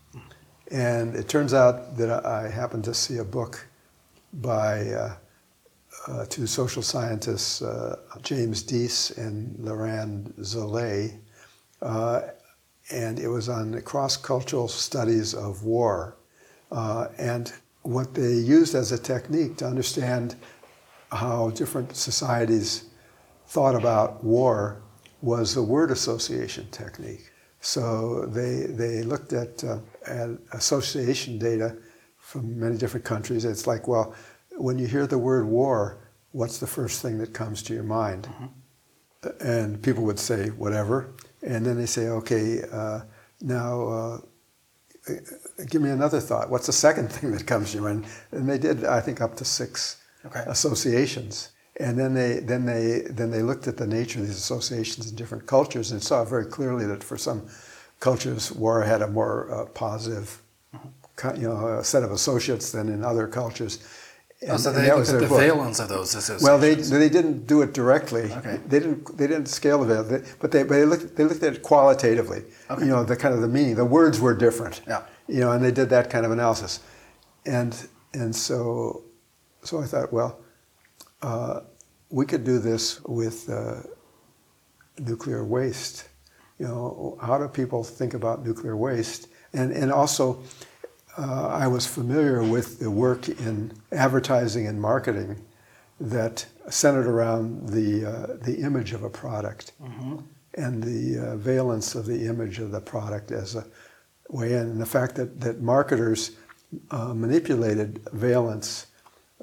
And it turns out that I happened to see a book by uh, uh, two social scientists, uh, James Deese and Lorand Szalay, uh, and it was on the cross-cultural studies of war. Uh, and what they used as a technique to understand how different societies thought about war was the word association technique. So they, they looked at, uh, at association data from many different countries. It's like, well, when you hear the word war, what's the first thing that comes to your mind? And people would say, whatever. And then they say, okay, uh, now uh, give me another thought. What's the second thing that comes to your mind? And they did, I think, up to six Okay. associations. And then they then they then they looked at the nature of these associations in different cultures and saw very clearly that for some cultures, war had a more uh, positive, co- you know, set of associates than in other cultures. Oh, so they looked at the book. valence of those associations. Well, they they didn't do it directly. Okay. They didn't they didn't scale the value, they- but they but they looked they looked at it qualitatively. Okay. You know, the kind of the meaning. The words were different. Yeah. You know, and they did that kind of analysis, and and so so I thought, well, uh, we could do this with uh, nuclear waste. You know, how do people think about nuclear waste? And and also, uh, I was familiar with the work in advertising and marketing that centered around the uh, the image of a product and the uh, valence of the image of the product as a way in, and the fact that that marketers uh, manipulated valence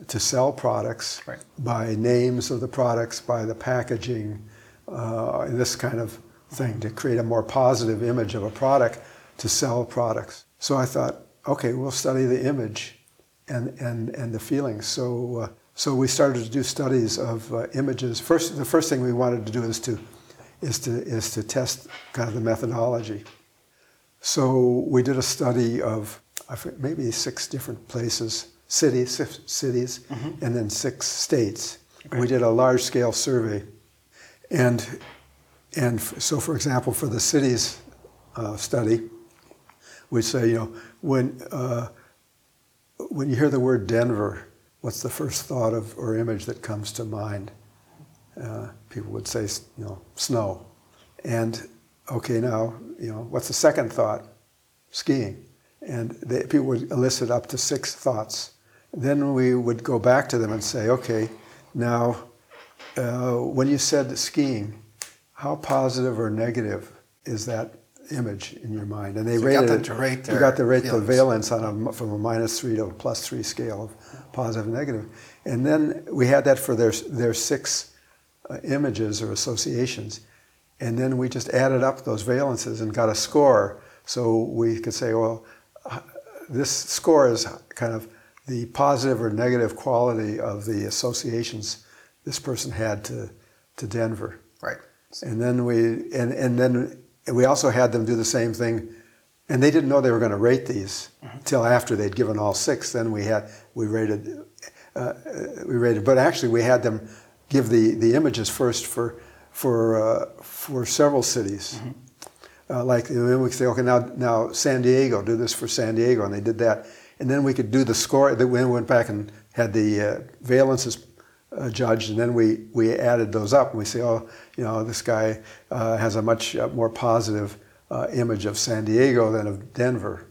to sell products Right. by names of the products, by the packaging, uh, this kind of thing to create a more positive image of a product to sell products. So I thought, okay, we'll study the image and, and, and the feelings. So, uh, so we started to do studies of uh, images. First, the first thing we wanted to do is to, is to, is to test kind of the methodology. So we did a study of I forget, maybe six different places, cities, six cities, and then six states. And we did a large scale survey. And, and f- so, for example, for the cities uh, study, we say, you know, when, uh, when you hear the word Denver, what's the first thought of or image that comes to mind? Uh, people would say, you know, snow. And okay, now, you know, what's the second thought? Skiing. And they, people would elicit up to six thoughts. Then we would go back to them and say, okay, now, uh, when you said skiing, how positive or negative is that image in your mind? And they So rated got them it- rate you got to rate the feelings. valence on a, from a minus three to a plus three scale of positive and negative. And then we had that for their, their six uh, images or associations. And then we just added up those valences and got a score. So we could say, well, uh, this score is kind of the positive or negative quality of the associations this person had to, to Denver. Right. And then we and, and then we also had them do the same thing, and they didn't know they were going to rate these until after they'd given all six. Then we had we rated uh, we rated, but actually we had them give the, the images first for for uh, for several cities. Uh, like and then we could say, okay, now now San Diego, do this for San Diego, and they did that, and then we could do the score. Then we went back and had the uh, valences uh, judged, and then we, we added those up. And we say, oh, you know, this guy uh, has a much uh, more positive uh, image of San Diego than of Denver.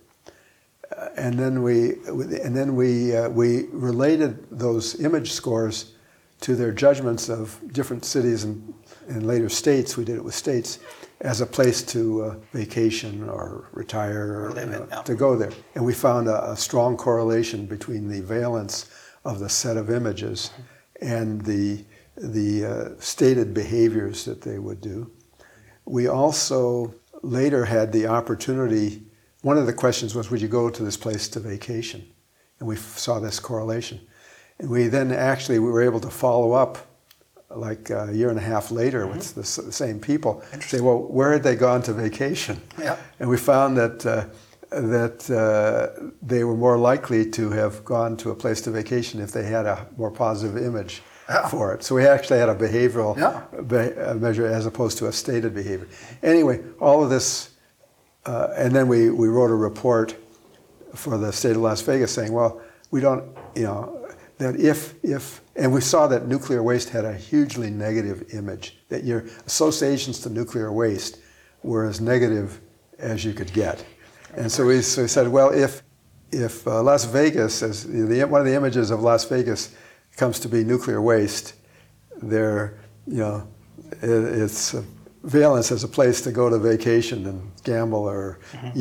Uh, and then we and then we uh, we related those image scores to their judgments of different cities and, and later states. We did it with states as a place to uh, vacation or retire or, live you know, to go there. And we found a, a strong correlation between the valence of the set of images and the, the uh, stated behaviors that they would do. We also later had the opportunity, one of the questions was, would you go to this place to vacation? And we f- saw this correlation. And we then actually we were able to follow up like a year and a half later with the, s- the same people. Say, well, where had they gone to vacation? Yeah. And we found that uh, that uh, they were more likely to have gone to a place to vacation if they had a more positive image Yeah. for it. So we actually had a behavioral Yeah. be- uh, measure as opposed to a stated behavior. Anyway, all of this, uh, and then we, we wrote a report for the state of Las Vegas saying, well, we don't, you know, that if, if, and we saw that nuclear waste had a hugely negative image, that your associations to nuclear waste were as negative as you could get. And so we, so we said, well, if, if uh, Las Vegas, as the, one of the images of Las Vegas comes to be nuclear waste, there, you know, it, it's uh, valence as a place to go to vacation and gamble or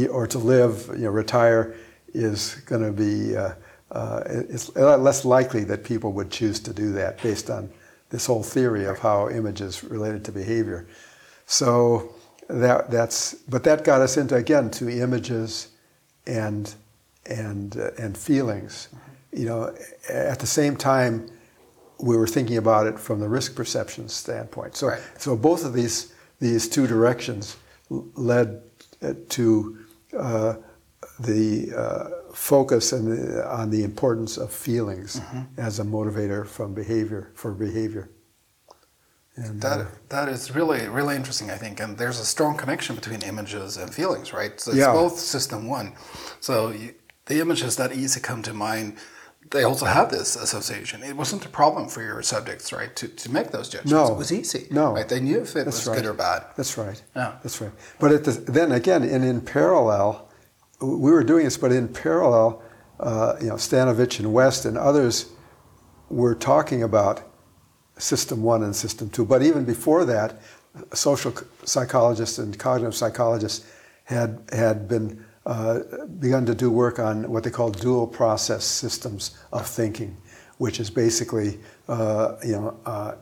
or to live, you know, retire is going to be. Uh, uh, it's a lot less likely that people would choose to do that based on this whole theory of how images related to behavior. So that that's but that got us into again to images and and uh, and feelings. You know, at the same time, we were thinking about it from the risk perception standpoint. So Right. so both of these these two directions l- led uh, to uh, the uh, focus and the, on the importance of feelings as a motivator from behavior for behavior. And, That uh, that is really really interesting, I think, and there's a strong connection between images and feelings, right? So it's Yeah. both system one. So you, the images that easy come to mind, they also have this association. It wasn't a problem for your subjects, right, to, to make those judgments. No. it was easy. No. right? They knew if it That's was good right. or bad. That's right. Yeah. That's right. But at the, then again, and in parallel, we were doing this, but in parallel, uh, you know, Stanovich and West and others were talking about system one and system two. But even before that, social psychologists and cognitive psychologists had had been uh, begun to do work on what they call dual process systems of thinking, which is basically uh, you know uh,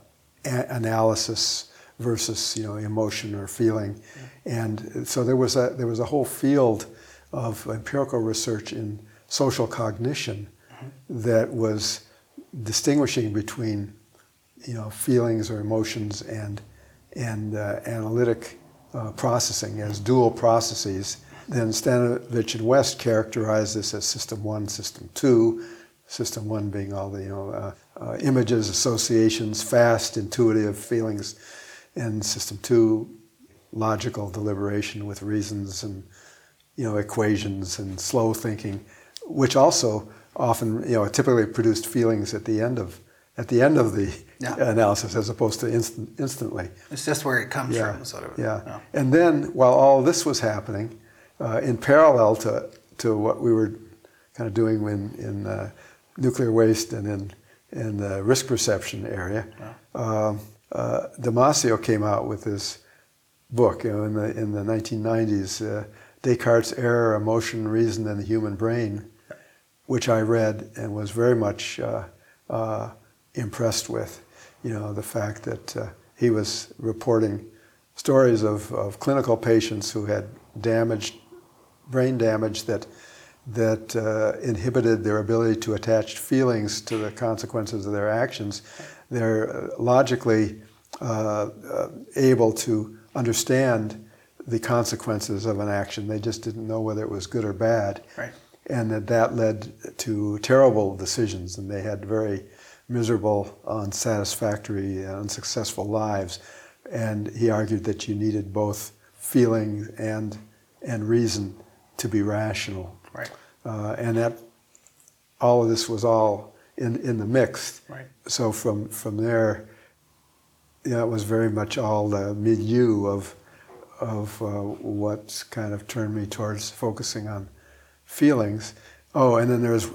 a- analysis versus you know emotion or feeling, and so there was a there was a whole field of empirical research in social cognition that was distinguishing between you know feelings or emotions and and uh, analytic uh, processing as dual processes. Then Stanovich and West characterize this as system one, system two. System one being all the you know uh, uh, images, associations, fast, intuitive feelings, and system two, logical deliberation with reasons and you know equations and slow thinking, which also often you know typically produced feelings at the end of at the end of the Yeah. analysis as opposed to instant, instantly. It's just where it comes Yeah, from, sort of. yeah. And then while all this was happening, uh, in parallel to to what we were kind of doing in in uh, nuclear waste and in in the risk perception area, um, uh, Damasio came out with this book you know, in the in the 1990s, uh, Descartes' Error, Emotion, Reason, and the Human Brain, which I read and was very much uh, uh, impressed with. You know, the fact that uh, he was reporting stories of, of clinical patients who had damaged brain damage that that uh, inhibited their ability to attach feelings to the consequences of their actions. They're uh, logically uh, uh, able to understand the consequences of an action. They just didn't know whether it was good or bad. Right. And that that led to terrible decisions, and they had very miserable, unsatisfactory, unsuccessful lives. And he argued that you needed both feeling and and reason to be rational. Right. Uh, and that all of this was all in, in the mix. Right. So from from there, yeah, it was very much all the milieu of of uh, what kind of turned me towards focusing on feelings. Oh, and then there was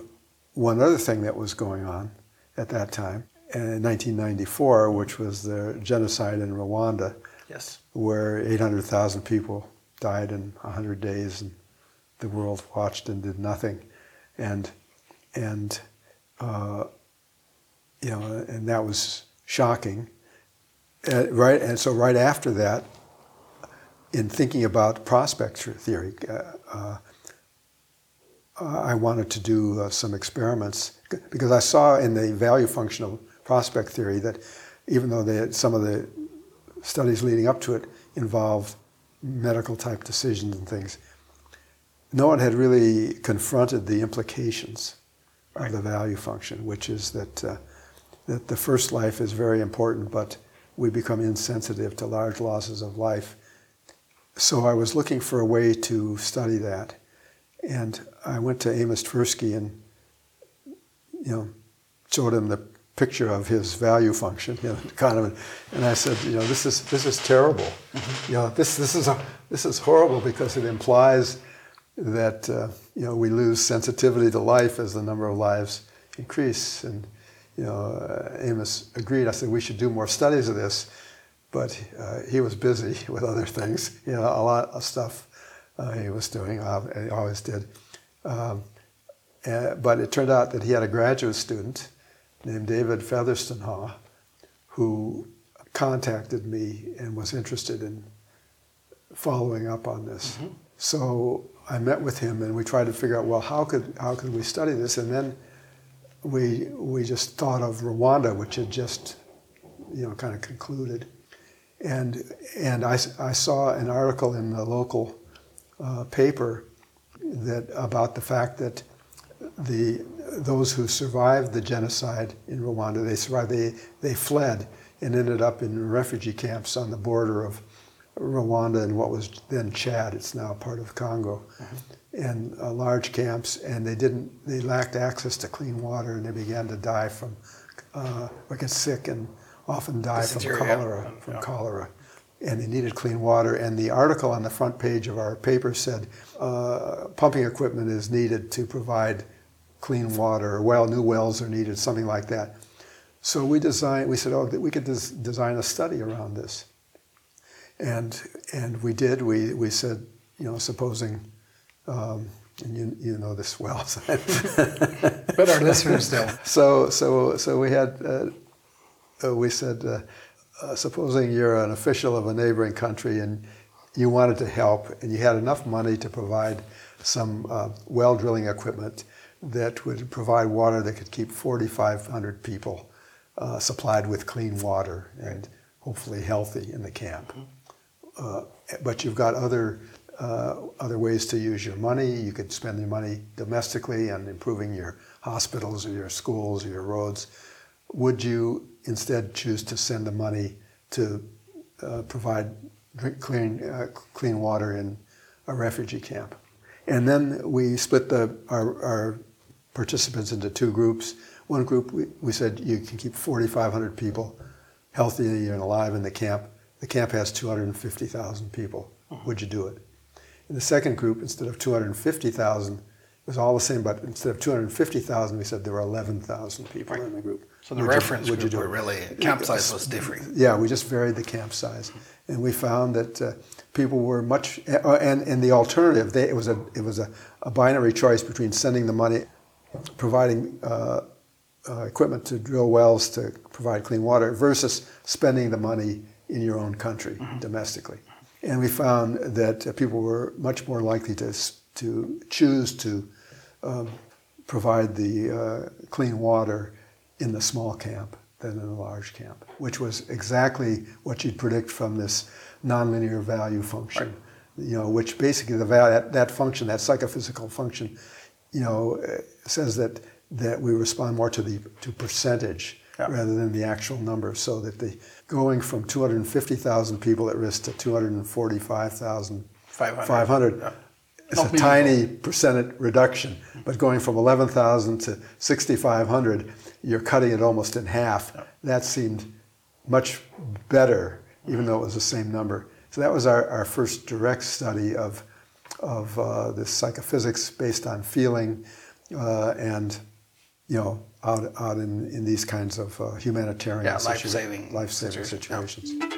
one other thing that was going on at that time in 1994, which was the genocide in Rwanda, Yes. where 800,000 people died in 100 days, and the world watched and did nothing, and and uh, you know, and that was shocking. Uh, right, and so right after that, in thinking about prospect theory, uh, uh, uh, I wanted to do uh, some experiments because I saw in the value functional prospect theory that even though had, some of the studies leading up to it involved medical type decisions and things, no one had really confronted the implications of the value function, which is that uh, that the first life is very important, but we become insensitive to large losses of life. So I was looking for a way to study that, and I went to Amos Tversky and you know showed him the picture of his value function, you know, Kahneman, and I said, you know, this is this is terrible. Mm-hmm. You know, this this is a, this is horrible because it implies that uh, you know we lose sensitivity to life as the number of lives increase. And you know, uh, Amos agreed. I said we should do more studies of this, but uh, he was busy with other things. You know, a lot of stuff uh, he was doing. he always did. Um, uh, but it turned out that he had a graduate student named David Featherstonhaugh who contacted me and was interested in following up on this. Mm-hmm. So I met with him and we tried to figure out, well, how could, how could we study this? And then we, we just thought of Rwanda, which had just, you know, kind of concluded. And, and I, I saw an article in the local uh, paper that, about the fact that the, those who survived the genocide in Rwanda, they survived, they, they fled and ended up in refugee camps on the border of Rwanda and what was then Chad. It's now part of Congo, mm-hmm. and uh, large camps. And they didn't. They lacked access to clean water, and they began to die from, uh, or get sick, and often die from cholera. From yeah. cholera, and they needed clean water. And the article on the front page of our paper said, uh, pumping equipment is needed to provide clean water. Well, new wells are needed, something like that. So we designed. We said, oh, we could des- design a study around this and and we did. We we said, you know, supposing, um, and you you know this well, but our listeners don't. So so so we had uh, uh, we said, uh, supposing you're an official of a neighboring country and you wanted to help and you had enough money to provide some uh, well drilling equipment that would provide water that could keep 4,500 people uh, supplied with clean water and hopefully healthy in the camp. Mm-hmm. Uh, but you've got other uh, other ways to use your money. You could spend your money domestically on improving your hospitals or your schools or your roads. Would you instead choose to send the money to uh, provide drink, clean uh, clean water in a refugee camp? And then we split the our, our participants into two groups. One group we, we said you can keep 4,500 people healthy and alive in the camp the camp has 250,000 people. Uh-huh. Would you do it? In the second group, instead of 250,000, it was all the same, but instead of 250,000, we said there were 11,000 people right. in the group. So the would reference you, would group you do were really, camp size was different. Yeah, we just varied the camp size. And we found that uh, people were much, uh, and, and the alternative, they, it was, a, it was a, a binary choice between sending the money, providing uh, uh, equipment to drill wells to provide clean water versus spending the money in your own country mm-hmm. domestically. And we found that uh, people were much more likely to, to choose to um, provide the uh, clean water in the small camp than in the large camp, which was exactly what you'd predict from this nonlinear value function. Right. You know, which basically the value, that, that function, that psychophysical function, you know, uh, says that that we respond more to the to percentage yeah. rather than the actual number, so that the going from 250,000 people at risk to 245,500 yeah. it's a tiny percent reduction. But going from 11,000 to 6,500, you're cutting it almost in half. That seemed much better, even though it was the same number. So that was our, our first direct study of, of uh, this psychophysics based on feeling uh, and you know, out, out in, in these kinds of uh, humanitarian yeah, life-saving, life-saving situations. Yeah.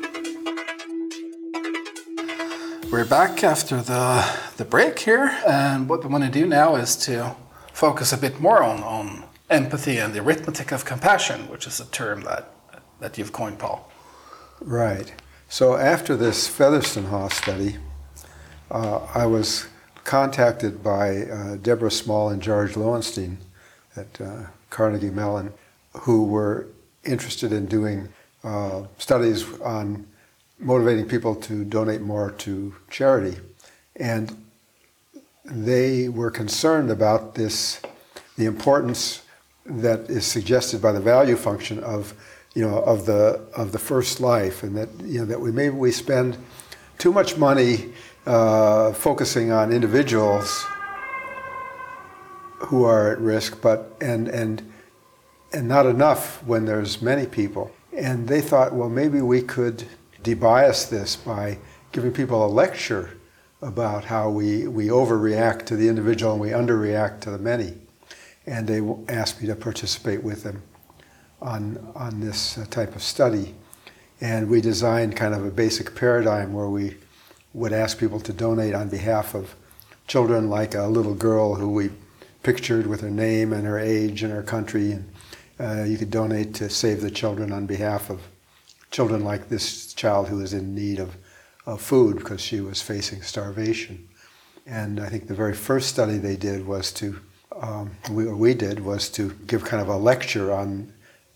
We're back after the, the break here, and what we want to do now is to focus a bit more on, on empathy and the arithmetic of compassion, which is a term that, that you've coined, Paul. Right. So after this Featherstonhaugh study, uh, I was contacted by uh, Deborah Small and George Loewenstein at uh, Carnegie Mellon, who were interested in doing uh, studies on motivating people to donate more to charity. And they were concerned about this, the importance that is suggested by the value function of, you know, of the of the first life, and that you know that we maybe we spend too much money uh, focusing on individuals who are at risk, but and and and not enough when there's many people. And they thought, well, maybe we could debias this by giving people a lecture about how we, we overreact to the individual and we underreact to the many. And they asked me to participate with them on, on this uh, type of study. And we designed kind of a basic paradigm where we would ask people to donate on behalf of children, like a little girl who we pictured with her name and her age and her country. And uh, you could donate to Save the Children on behalf of children like this child who was in need of, of food because she was facing starvation. And I think the very first study they did was to, um, we, we did was to give kind of a lecture on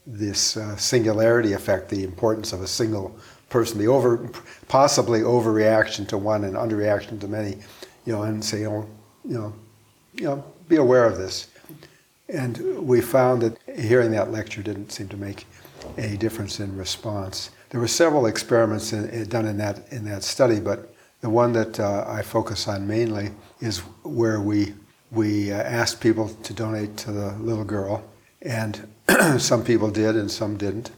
this uh, singularity effect, the importance of a single person, the over, possibly overreaction to one and underreaction to many, you know, and say, oh, you know, you know, be aware of this. And we found that hearing that lecture didn't seem to make any difference in response. There were several experiments in, done in that in that study, but the one that uh, I focus on mainly is where we we uh, asked people to donate to the little girl, and some people did and some didn't.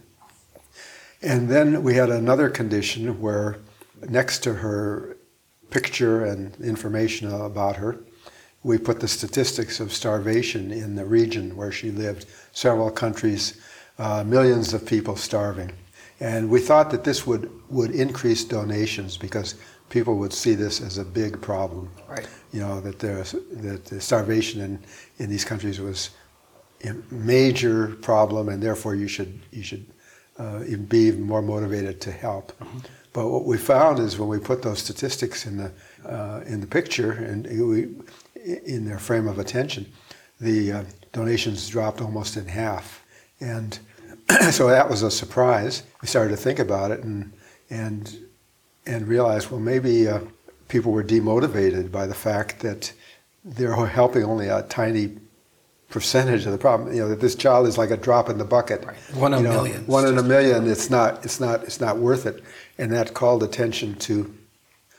And then we had another condition where next to her picture and information about her, we put the statistics of starvation in the region where she lived, several countries uh, millions of people starving. And we thought that this would, would increase donations because people would see this as a big problem. Right. You know, that, there's, that the starvation in, in these countries was a major problem and therefore you should, you should uh, be more motivated to help. Mm-hmm. But what we found is when we put those statistics in the, uh, in the picture and we, in their frame of attention, the uh, donations dropped almost in half. And so that was a surprise. We started to think about it and and and realized, well, maybe uh, people were demotivated by the fact that they're helping only a tiny percentage of the problem. You know that this child is like a drop in the bucket. Right. One in a million. One in a million. It's not. It's not. It's not worth it. And that called attention to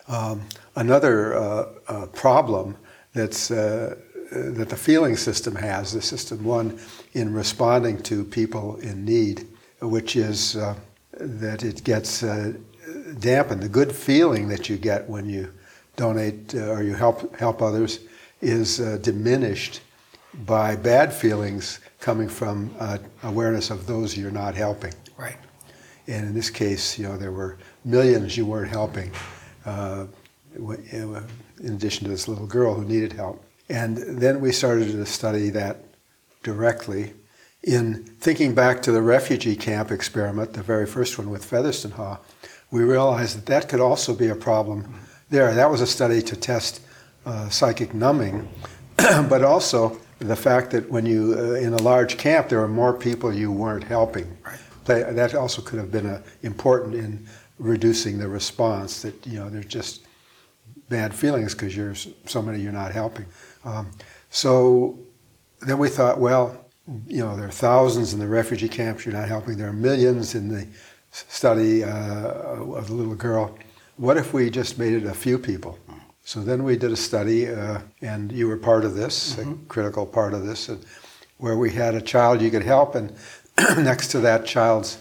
um, another uh, uh, problem that's uh, that the feeling system has, the system one in responding to people in need, which is uh, that it gets uh, dampened. The good feeling that you get when you donate uh, or you help help others is uh, diminished by bad feelings coming from uh, awareness of those you're not helping. Right. And in this case, you know, there were millions you weren't helping, uh, in addition to this little girl who needed help. And then we started to study that directly in thinking back to the refugee camp experiment, the very first one with Fetherstonhaugh, we realized that that could also be a problem there. That was a study to test uh, psychic numbing, but also the fact that when you, uh, in a large camp, there were more people you weren't helping. Right. That also could have been uh, important in reducing the response that, you know, there's just bad feelings because you're so many you're not helping. Um, so then we thought, well, you know, there are thousands in the refugee camps you're not helping. There are millions in the study uh, of the little girl. What if we just made it a few people? So then we did a study, uh, and you were part of this, mm-hmm. a critical part of this, where we had a child you could help, and next to that child's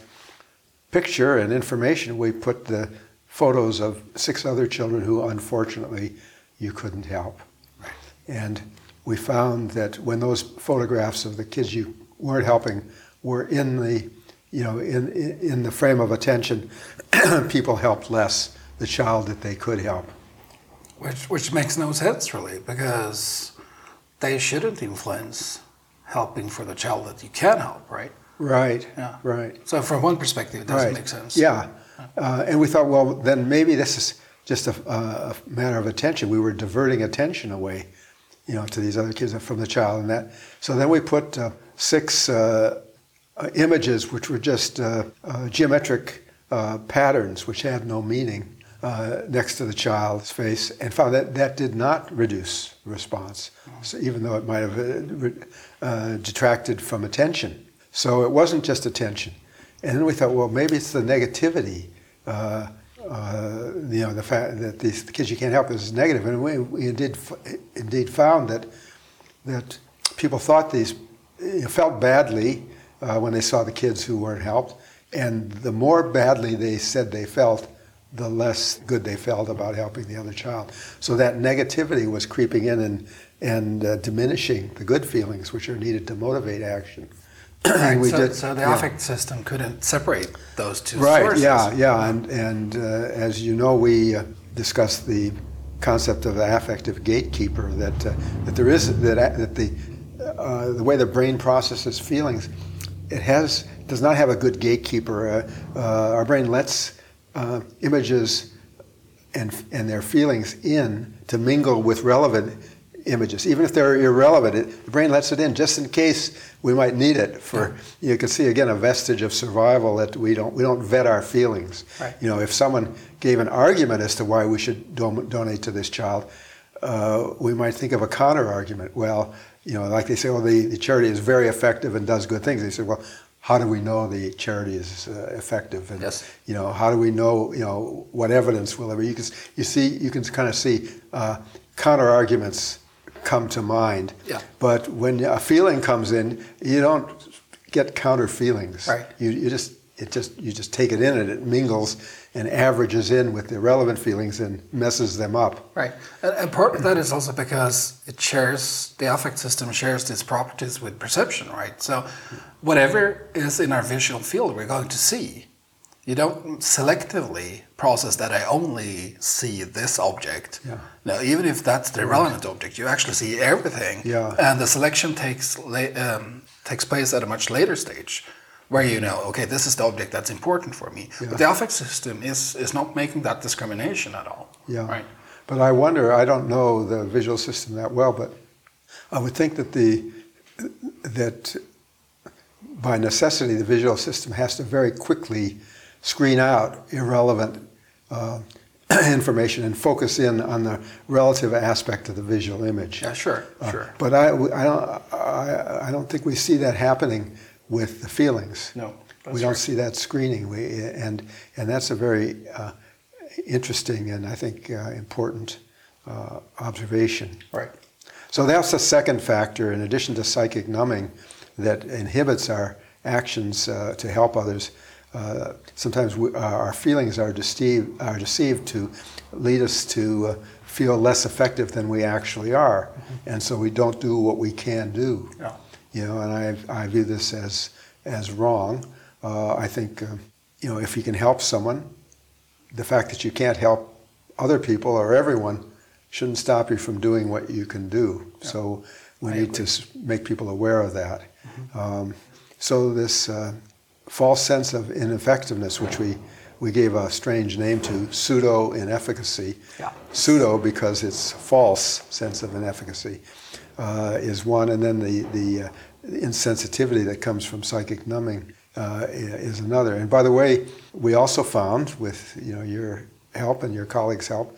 picture and information, we put the photos of six other children who unfortunately you couldn't help. Right. And we found that when those photographs of the kids you weren't helping were in the, you know, in, in the frame of attention, people helped less the child that they could help. Which, which makes no sense really, because they shouldn't influence helping for the child that you can help, right? Right. Yeah. Right. So from one perspective, it doesn't right. make sense. Yeah. Uh, and we thought, well, then maybe this is just a, a matter of attention. We were diverting attention away, you know, to these other kids from the child, and that. So then we put uh, six uh, uh images, which were just uh, uh, geometric patterns, which had no meaning, next to the child's face, and found that that did not reduce response, so even though it might have detracted from attention. So it wasn't just attention. And then we thought, well, maybe it's the negativity uh, you know, the fact that these the kids you can't help is negative, and we, we indeed indeed found that that people thought these felt badly uh, when they saw the kids who weren't helped, and the more badly they said they felt, the less good they felt about helping the other child. So that negativity was creeping in and and uh, diminishing the good feelings which are needed to motivate action. and we so, did, so the yeah. affect system couldn't separate those two right, sources. yeah, yeah. And, and uh, as you know, we uh, discussed the concept of the affective gatekeeper, that, uh, that there is, that, that the, uh, the way the brain processes feelings, it has, does not have a good gatekeeper. Uh, uh, our brain lets images and, and their feelings in to mingle with relevant images, even if they're irrelevant. It, the brain lets it in just in case we might need it. For yeah. you can see again a vestige of survival that we don't we don't vet our feelings. Right. You know, if someone gave an argument as to why we should don- donate to this child, uh, we might think of a counter argument. Well, you know, like they say, well, the, the charity is very effective and does good things. They say, well, how do we know the charity is uh, effective? And yes. you know, how do we know? You know, what evidence will there be? You can you see you can kind of see uh, counter arguments come to mind. Yeah. But when a feeling comes in, you don't get counter feelings. Right. You, you just it just you just take it in and it mingles and averages in with the relevant feelings and messes them up. Right. And part of that is also because it shares the affect system shares these properties with perception, right? So whatever is in our visual field we're going to see you don't selectively process that I only see this object. Yeah. Now, even if that's the relevant object, you actually see everything. Yeah. And the selection takes um, takes place at a much later stage, where you know, okay, this is the object that's important for me. Yeah. But the affect system is is not making that discrimination at all. Yeah. Right. But I wonder. I don't know the visual system that well, but I would think that the that by necessity the visual system has to very quickly screen out irrelevant uh, information and focus in on the relative aspect of the visual image. Yeah, sure, uh, sure. But I, I, don't, I, I, don't think we see that happening with the feelings. No, we don't right. see that screening. We, and, and that's a very uh, interesting and I think uh, important uh, observation. Right. So that's the second factor, in addition to psychic numbing, that inhibits our actions uh, to help others uh, sometimes we, uh, our feelings are deceived, are deceived to lead us to uh, feel less effective than we actually are, mm-hmm. and so we don't do what we can do. Yeah. You know, and I, I view this as as wrong. Uh, I think uh, you know if you can help someone, the fact that you can't help other people or everyone shouldn't stop you from doing what you can do. Yeah. So we I need agree. to make people aware of that. Mm-hmm. Um, so this false sense of ineffectiveness, which we, we gave a strange name to, pseudo inefficacy. Yeah. Pseudo because it's false sense of inefficacy uh, is one, and then the, the uh, insensitivity that comes from psychic numbing uh, is another. And by the way, we also found, with you know your help and your colleagues' help,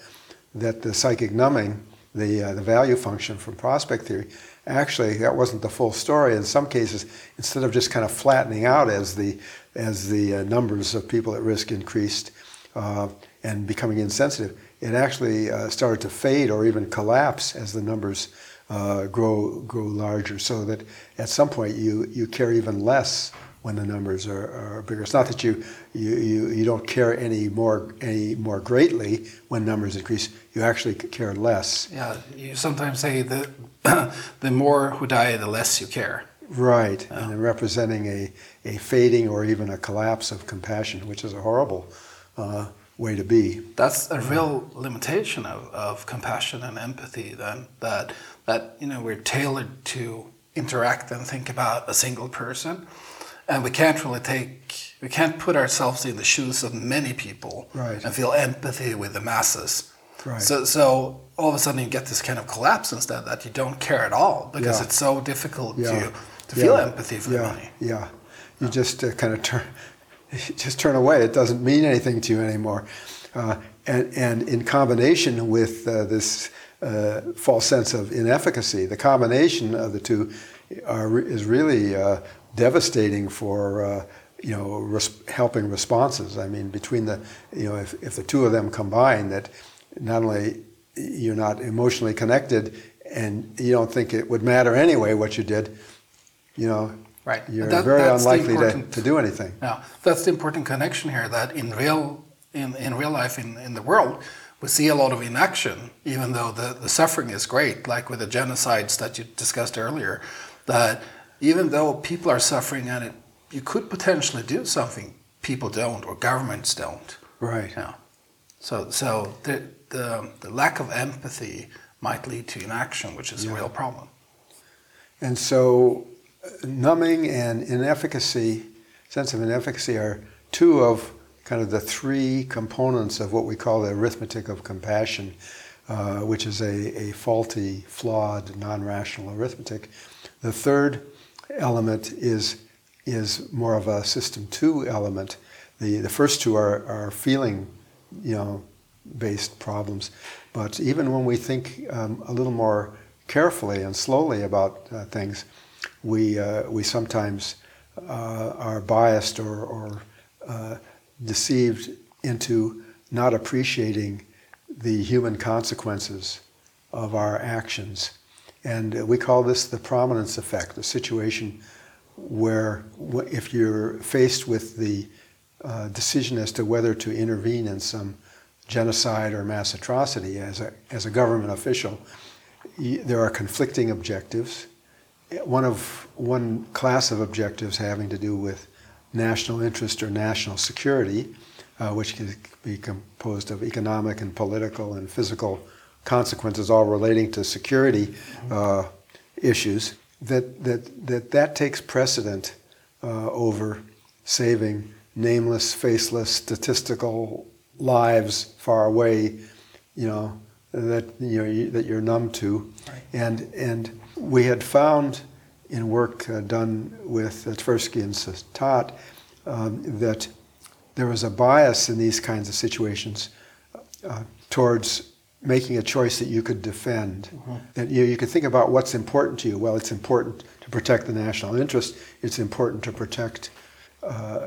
that the psychic numbing, the, uh, the value function from prospect theory, actually that wasn't the full story. In some cases, instead of just kind of flattening out as the as the uh, numbers of people at risk increased uh, and becoming insensitive, it actually uh, started to fade or even collapse as the numbers uh, grow grow larger. So that at some point you you care even less when the numbers are, are bigger. It's not that you, you, you, you don't care any more any more greatly when numbers increase. You actually care less. Yeah, you sometimes say that the more who die, the less you care. Right, and representing a, a fading or even a collapse of compassion, which is a horrible uh, way to be. That's a real limitation of, of compassion and empathy. Then that that you know we're tailored to interact and think about a single person and we can't really take we can't put ourselves in the shoes of many people Right. and feel empathy with the masses. Right. So so all of a sudden you get this kind of collapse instead that you don't care at all because Yeah. it's so difficult Yeah. to to feel empathy for yeah. money. Yeah, you just uh, kind of turn, just turn away. It doesn't mean anything to you anymore, uh, and and in combination with uh, this uh, false sense of inefficacy, the combination of the two are, is really uh, devastating for. Uh, you know, res- helping responses. I mean, between the, you know, if, if the two of them combine, that not only you're not emotionally connected, and you don't think it would matter anyway what you did, you know, Right. you're That- very unlikely to, to do anything. Now, that's the important connection here that in real in, in real life in, in the world, we see a lot of inaction, even though the, the suffering is great, like with the genocides that you discussed earlier, that even though people are suffering and it, you could potentially do something, people don't or governments don't. Right. Yeah. So, so the, the, the lack of empathy might lead to inaction, which is a real problem. And so, uh, numbing and inefficacy, sense of inefficacy, are two of kind of the three components of what we call the arithmetic of compassion, uh, which is a, a faulty, flawed, non rational arithmetic. The third element is, is more of a system two element. The, the first two are, are feeling, you know, based problems. But even when we think um, a little more carefully and slowly about uh, things, we, uh, we sometimes uh, are biased or, or uh, deceived into not appreciating the human consequences of our actions. And uh, we call this the prominence effect, the situation where if you're faced with the uh, decision as to whether to intervene in some genocide or mass atrocity as a, as a government official, there are conflicting objectives. One of one class of objectives having to do with national interest or national security, uh, which can be composed of economic and political and physical consequences, all relating to security uh, issues. That that that that takes precedent uh, over saving nameless, faceless, statistical lives far away, you know, that you know you, that you're numb to, Right. and and we had found in work uh, done with uh, Tversky and Sattath um, that there was a bias in these kinds of situations uh, towards making a choice that you could defend. That you, you could think about what's important to you. Well, it's important to protect the national interest. It's important to protect uh,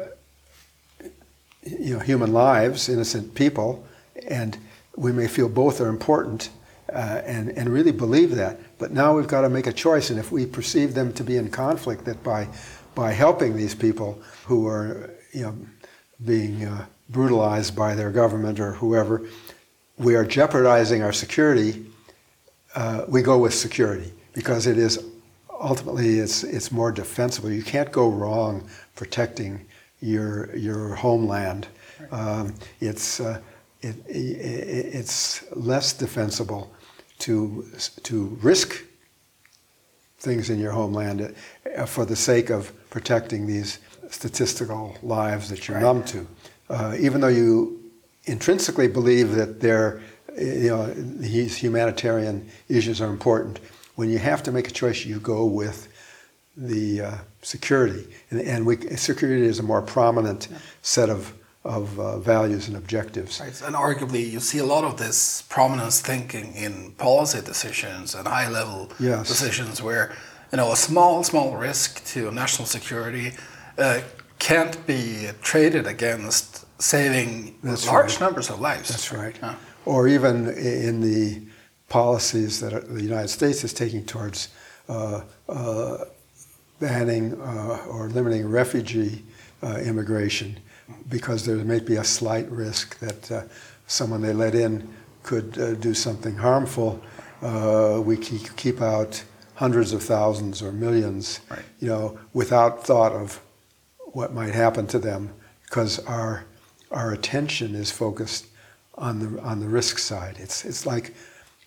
you know, human lives, innocent people, and we may feel both are important uh, and, and really believe that. But now we've got to make a choice, and if we perceive them to be in conflict, that by, by helping these people who are you know, being uh, brutalized by their government or whoever, we are jeopardizing our security, uh, we go with security because it is ultimately it's, it's more defensible. You can't go wrong protecting your, your homeland. Um, it's, uh, it, it, it's less defensible to, to risk things in your homeland uh, for the sake of protecting these statistical lives that you're Right. numb to. Uh, even though you intrinsically believe that they're, you know, these humanitarian issues are important, when you have to make a choice, you go with the uh, security. And, and we, security is a more prominent set of, of uh, values and objectives. Right. And arguably, you see a lot of this prominence thinking in policy decisions and high level Yes. decisions where you know a small, small risk to national security uh, can't be traded against saving That's large right. numbers of lives. That's right. Yeah. Or even in the policies that the United States is taking towards uh, uh, banning uh, or limiting refugee uh, immigration because there may be a slight risk that uh, someone they let in could uh, do something harmful. Uh, we keep, keep out hundreds of thousands or millions, Right. you know, without thought of what might happen to them because our our attention is focused on the on the risk side. It's it's like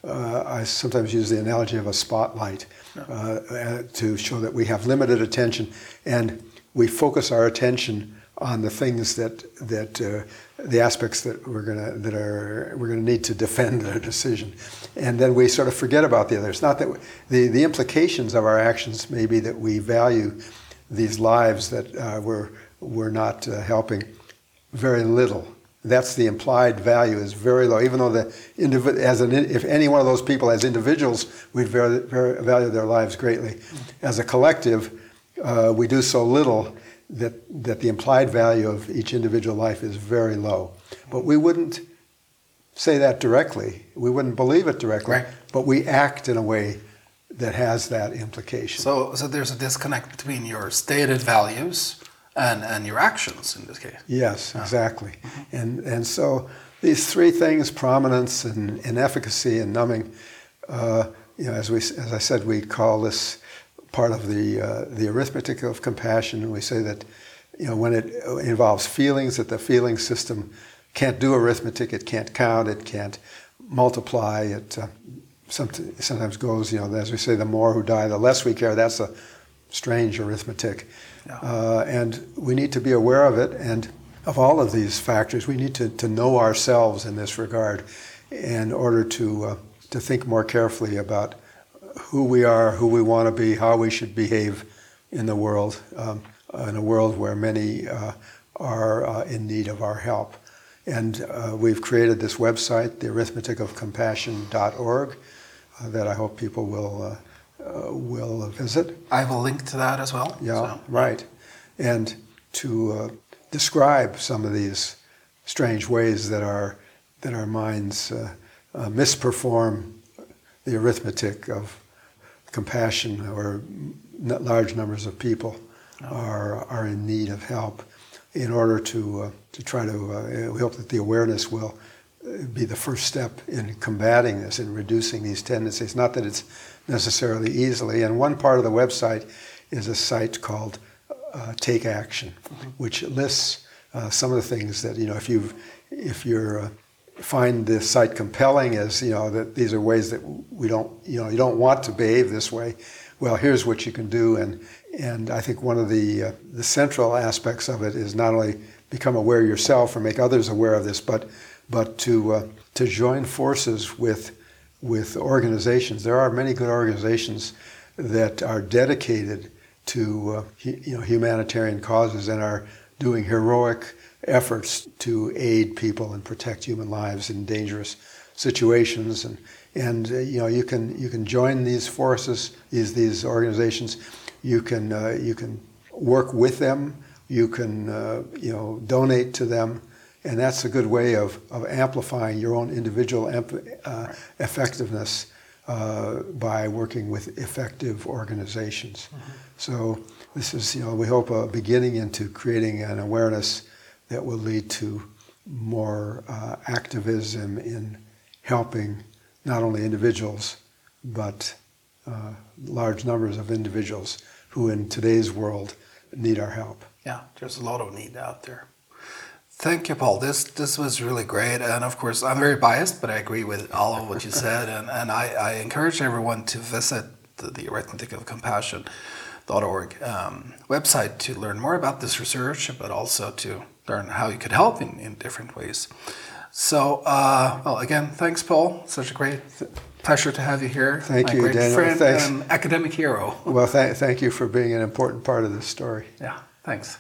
uh, I sometimes use the analogy of a spotlight uh, uh, to show that we have limited attention, and we focus our attention on the things that that uh, the aspects that we're gonna that are we're gonna need to defend our decision, and then we sort of forget about the others. Not that we, the the implications of our actions may be that we value these lives that uh, we're we're not uh, helping very little. That's the implied value is very low. Even though the individ- as an if any one of those people as individuals we'd very, very value their lives greatly, as a collective uh, we do so little that that the implied value of each individual life is very low. But we wouldn't say that directly. We wouldn't believe it directly. Right. But we act in a way that has that implication. So, so there's a disconnect between your stated values and, and your actions in this case. Yes, exactly. And and so these three things: prominence and, and efficacy and numbing. Uh, you know, as we as I said, we call this part of the uh, the arithmetic of compassion, and we say that you know when it involves feelings, that the feeling system can't do arithmetic, it can't count, it can't multiply, it uh, sometimes goes, you know, as we say, the more who die, the less we care. That's a strange arithmetic. Yeah. Uh, and we need to be aware of it and of all of these factors. We need to, to know ourselves in this regard in order to, uh, to think more carefully about who we are, who we want to be, how we should behave in the world, um, in a world where many uh, are uh, in need of our help. And uh, we've created this website, thearithmeticofcompassion.org, uh, that I hope people will, uh, uh, will visit. I have a link to that as well. Yeah, so. right. And to uh, describe some of these strange ways that our that our minds uh, uh, misperform the arithmetic of compassion, or n- large numbers of people are are in need of help. In order to uh, to try to, uh, we hope that the awareness will uh, be the first step in combating this and reducing these tendencies. Not that it's necessarily easily. And one part of the website is a site called uh, Take Action, which lists uh, some of the things that you know if you if you're uh, find the site compelling as you know that these are ways that we don't you know you don't want to behave this way. Well, here's what you can do, and and I think one of the uh, the central aspects of it is not only become aware yourself or make others aware of this, but but to uh, to join forces with with organizations. There are many good organizations that are dedicated to uh, hu- you know humanitarian causes and are doing heroic efforts to aid people and protect human lives in dangerous situations and and uh, you know you can you can join these forces these these organizations you can uh, you can work with them. You can uh, you know donate to them. And that's a good way of, of amplifying your own individual uh, effectiveness uh, by working with effective organizations. So this is, you know, we hope a beginning into creating an awareness that will lead to more uh, activism in helping not only individuals but uh, large numbers of individuals who in today's world need our help. Yeah, there's a lot of need out there. Thank you, Paul. This this was really great, and of course, I'm very biased, but I agree with all of what you said, and and I, I encourage everyone to visit the, the Arithmetic of Compassion.org um, website to learn more about this research, but also to learn how you could help in, in different ways. So, uh, well, again, thanks, Paul. Such a great pleasure to have you here. Thank My you, great Daniel. friend Thanks. and academic hero. Well, th- thank you for being an important part of this story. Yeah, thanks.